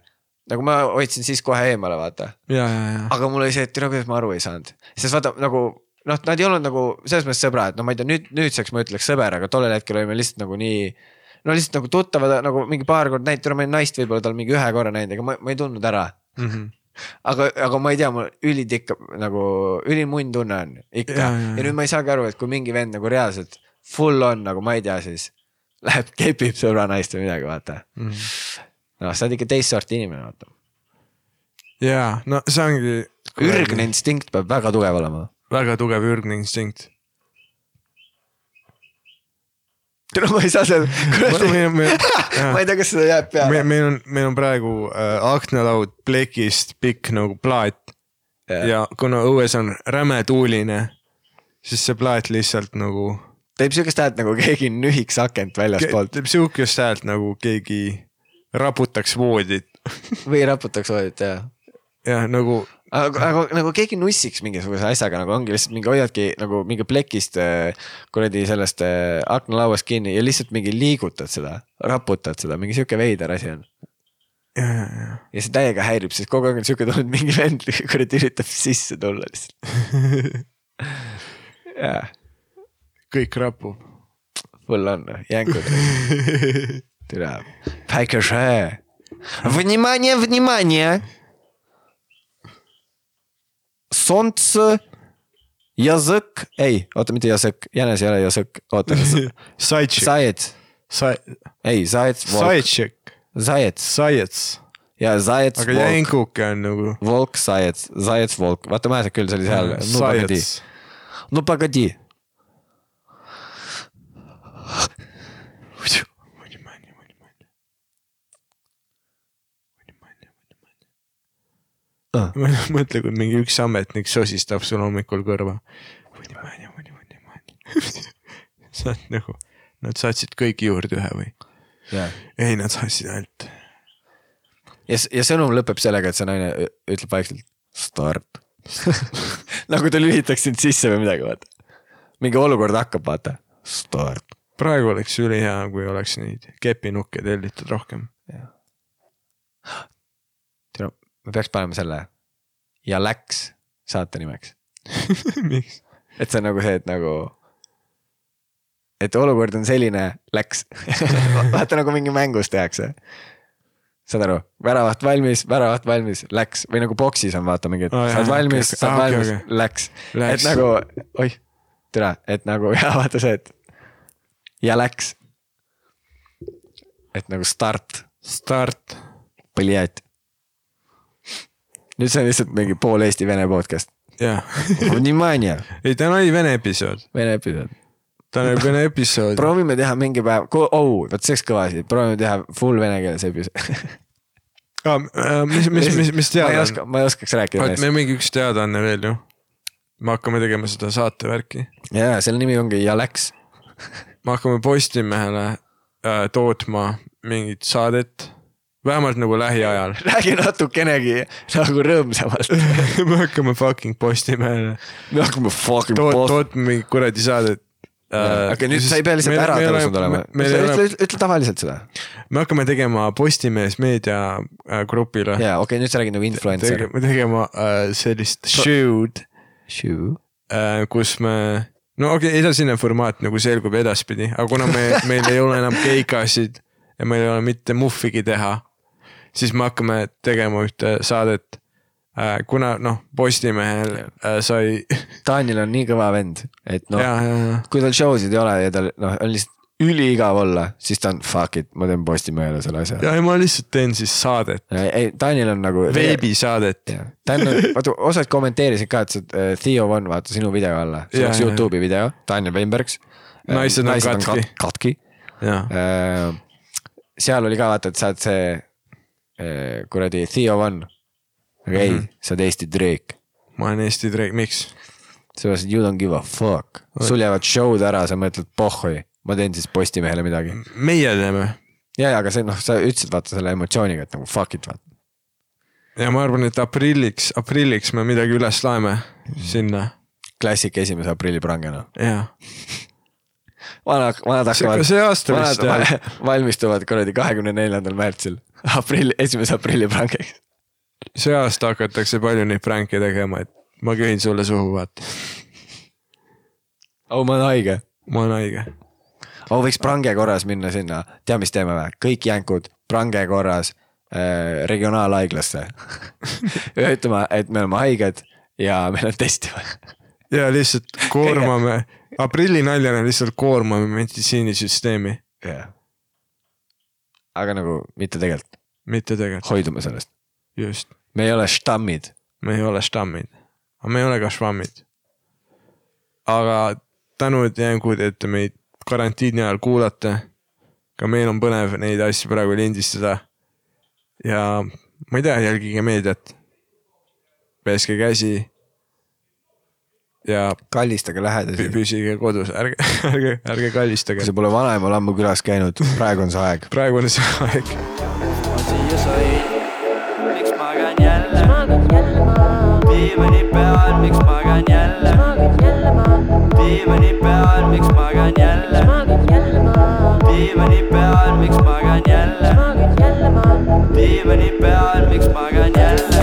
nagu ma hoidsin siis kohe eemale, vaata. aga mul oli see, et tere, kuidas ma aru ei saanud, sest vaata nagu noh, nad ei olnud nagu selles mõttes sõbrad, no ma ei tea, nüüd nüüdseks ma ütleks sõber, aga tollel hetkel olime lihtsalt nagu nii. no lihtsalt nagu tuttavad nagu mingi paar korda näinud, ma olen naist võib-olla tal mingi ühe korra näinud, ega ma, ma ei tundnud ära. Mm -hmm. aga, aga ma ei tea, mul ülitikk nagu ülimunn tunne on ikka Ja, ja, ja, ja, nüüd ma ei saagi aru, et kui mingi vend nagu reaalselt full on nagu ma ei tea, siis läheb kepib sõbra naist või midagi, vaata. Mm -hmm. noh, sa oled ikka teist sorti inimene, vaata. ja no see ongi. ürgne instinkt peab väga tugev olema. Väga tugev ürgne instinkt. tere, ma ei saa seda, meil, meil, ma ei tea, kas seda jääb peale. Meil, on, meil on praegu äh, aknalaud plekist pikk nagu plaat. Ja, ja kuna õues on räme tuuline, siis see plaat lihtsalt nagu teeb siukest häält nagu keegi nühiks akent ke- väljaspoolt teeb sihukest häält nagu keegi raputaks voodit. Või raputaks voodit ja. ja nagu aga , aga nagu keegi nussiks mingisuguse asjaga nagu ongi lihtsalt mingi hoiadki nagu mingi plekist äh, kuradi sellest äh, aknalauast kinni ja lihtsalt mingi liigutad seda , raputad seda , mingi sihuke veider asi on . ja, ja, ja. ja see täiega häirib , sest kogu aeg on sihuke tunne , et mingi vend kuradi üritab sisse tulla lihtsalt . jah , kõik rapub . full on , jänkud . türa , päikese . Внимание , внимание . Sonce, Jazõk, ei, oota, mitte Jazõk, jänes ei ole Jazõk, oota. Sajets. ei, Sajets. Sajetšek. Zajets. Zajets. ja Zajets. aga jänkuke on nagu. Volk, Zajets, Zajets, Volk, vaata ma ei saanud küll sellise hääle. no pagadi. mõtle, kui mingi üks ametnik sosistab sul hommikul kõrva. sa oled nagu, nad saatsid kõik juurde ühe või? ja, ei, nad saatsid ainult. ja, ja sõnum lõpeb sellega, et see naine ütleb vaikselt start. nagu ta lülitaks sind sisse või midagi, vaata. mingi olukord hakkab, vaata. Start. praegu oleks ülihea, kui oleks neid kepinukke tellitud rohkem. tead, me peaks panema selle ja läks saate nimeks, miks? et see on nagu see, et nagu. et olukord on selline, läks. vaata nagu mingi mängus tehakse. saad aru, väravat valmis, väravat valmis, läks või nagu boksis on vaata mingi, et oh, saad valmis okay,, saad okei. okay, valmis okei., läks, Läks. et nagu, oih, tere, et nagu ja vaata see, et ja läks. et nagu start, start. põljat nüüd see on lihtsalt mingi pool Eesti-Vene podcast. jah. ei, täna oli Vene episood. Vene episood täna on vene episood. proovime teha mingi päev, oh, vot see oleks kõva asi, proovime teha full vene keeles episood ah,. Äh, mis, mis, mis, mis teada on? ma ei oskaks rääkida neist. meil mingi üks teadaanne veel ju. me hakkame tegema seda saatevärki. jaa, selle nimi ongi Ja läks me hakkame Postimehele äh, tootma mingit saadet vähemalt nagu lähiajal. räägi natukenegi nagu rõõmsamalt. me hakkame fucking Postimehele me hakkame fucking toot-, post-. tootma mingit kuradi saadet. aga nüüd sa ei pea lihtsalt ära tõusnud olema. meil ütle ütle- ütle tavaliselt seda. me hakkame tegema Postimees meediagrupile. jaa, okei, nüüd sa räägid nagu influencer. tegema, tegema äh, sellist show'd Shoe. äh,, kus me, no okei okay,, edasine formaat nagu selgub edaspidi, aga kuna me, meil ei ole enam keikasid ja meil ei ole mitte muhvigi teha, siis me hakkame tegema ühte saadet äh,. kuna noh, Postimehel äh, sai Taanil on nii kõva vend, et noh ja, ja, ja kui tal show sid ei ole ja tal noh, on lihtsalt üliigav olla, siis ta on fuck it, ma teen Postimehele selle asja. ja, ja ma lihtsalt teen siis saadet, ei, Taanil on nagu. veebisaadet. ta on, vaata osad kommenteerisid ka, et see äh, Theo One, vaata sinu video alla, see Jaa, oleks. Youtube'i video, Daniel Weinbergs. Naised on katki. katki. seal oli ka vaata, et sa oled see äh, kuradi Theo One. aga ei Mhm., sa oled Eesti Drake. ma olen Eesti Drake, miks? seepärast, et you don't give a fuck. sul jäävad show'd ära, sa mõtled pohhui, ma teen siis Postimehele midagi. meie teeme ja, ja aga see noh, sa ütlesid vaata selle emotsiooniga, et nagu fuck it vaata. ja ma arvan, et aprilliks, aprilliks me midagi üles laeme sinna, klassik esimese aprilli prangena. jah. vanad, vanad hakkavad, see aasta vist jah, va- valmistuvad kuradi kahekümne neljandal märtsil, aprill, esimese aprilli prangeks. see aasta hakatakse palju neid pränke tegema, et ma köhin sulle suhu, vaata, oh, ma olen haige. ma olen haige. oh, võiks prange korras minna sinna, tea, mis teeme või? kõik jänkud prange korras äh, regionaalhaiglasse. ütlema, et me oleme haiged ja meil on testi vaja. ja lihtsalt koormame, aprilli naljana lihtsalt koormame meditsiinisüsteemi, jah. Aga nagu mitte tegelikult, mitte tegelikult, hoidume sellest. just, me ei ole štammid. me ei ole štammid, aga me ei ole ka švammid. aga tänud jänkud, et te meid karantiini ajal kuulate. ka meil on põnev neid asju praegu lindistada. ja ma ei tea, jälgige meediat. peske käsi ja. kallistage lähedasi. püsige kodus, ärge, ärge, ärge kallistage. kui sa pole vanaemal ammu külas käinud, praegu on see aeg. praegu on see aeg. ma siia sain, miks magan jälle? diivani peal, miks magan jälle? diivani peal, miks magan jälle? diivani peal, miks magan jälle? diivani peal, miks magan jälle?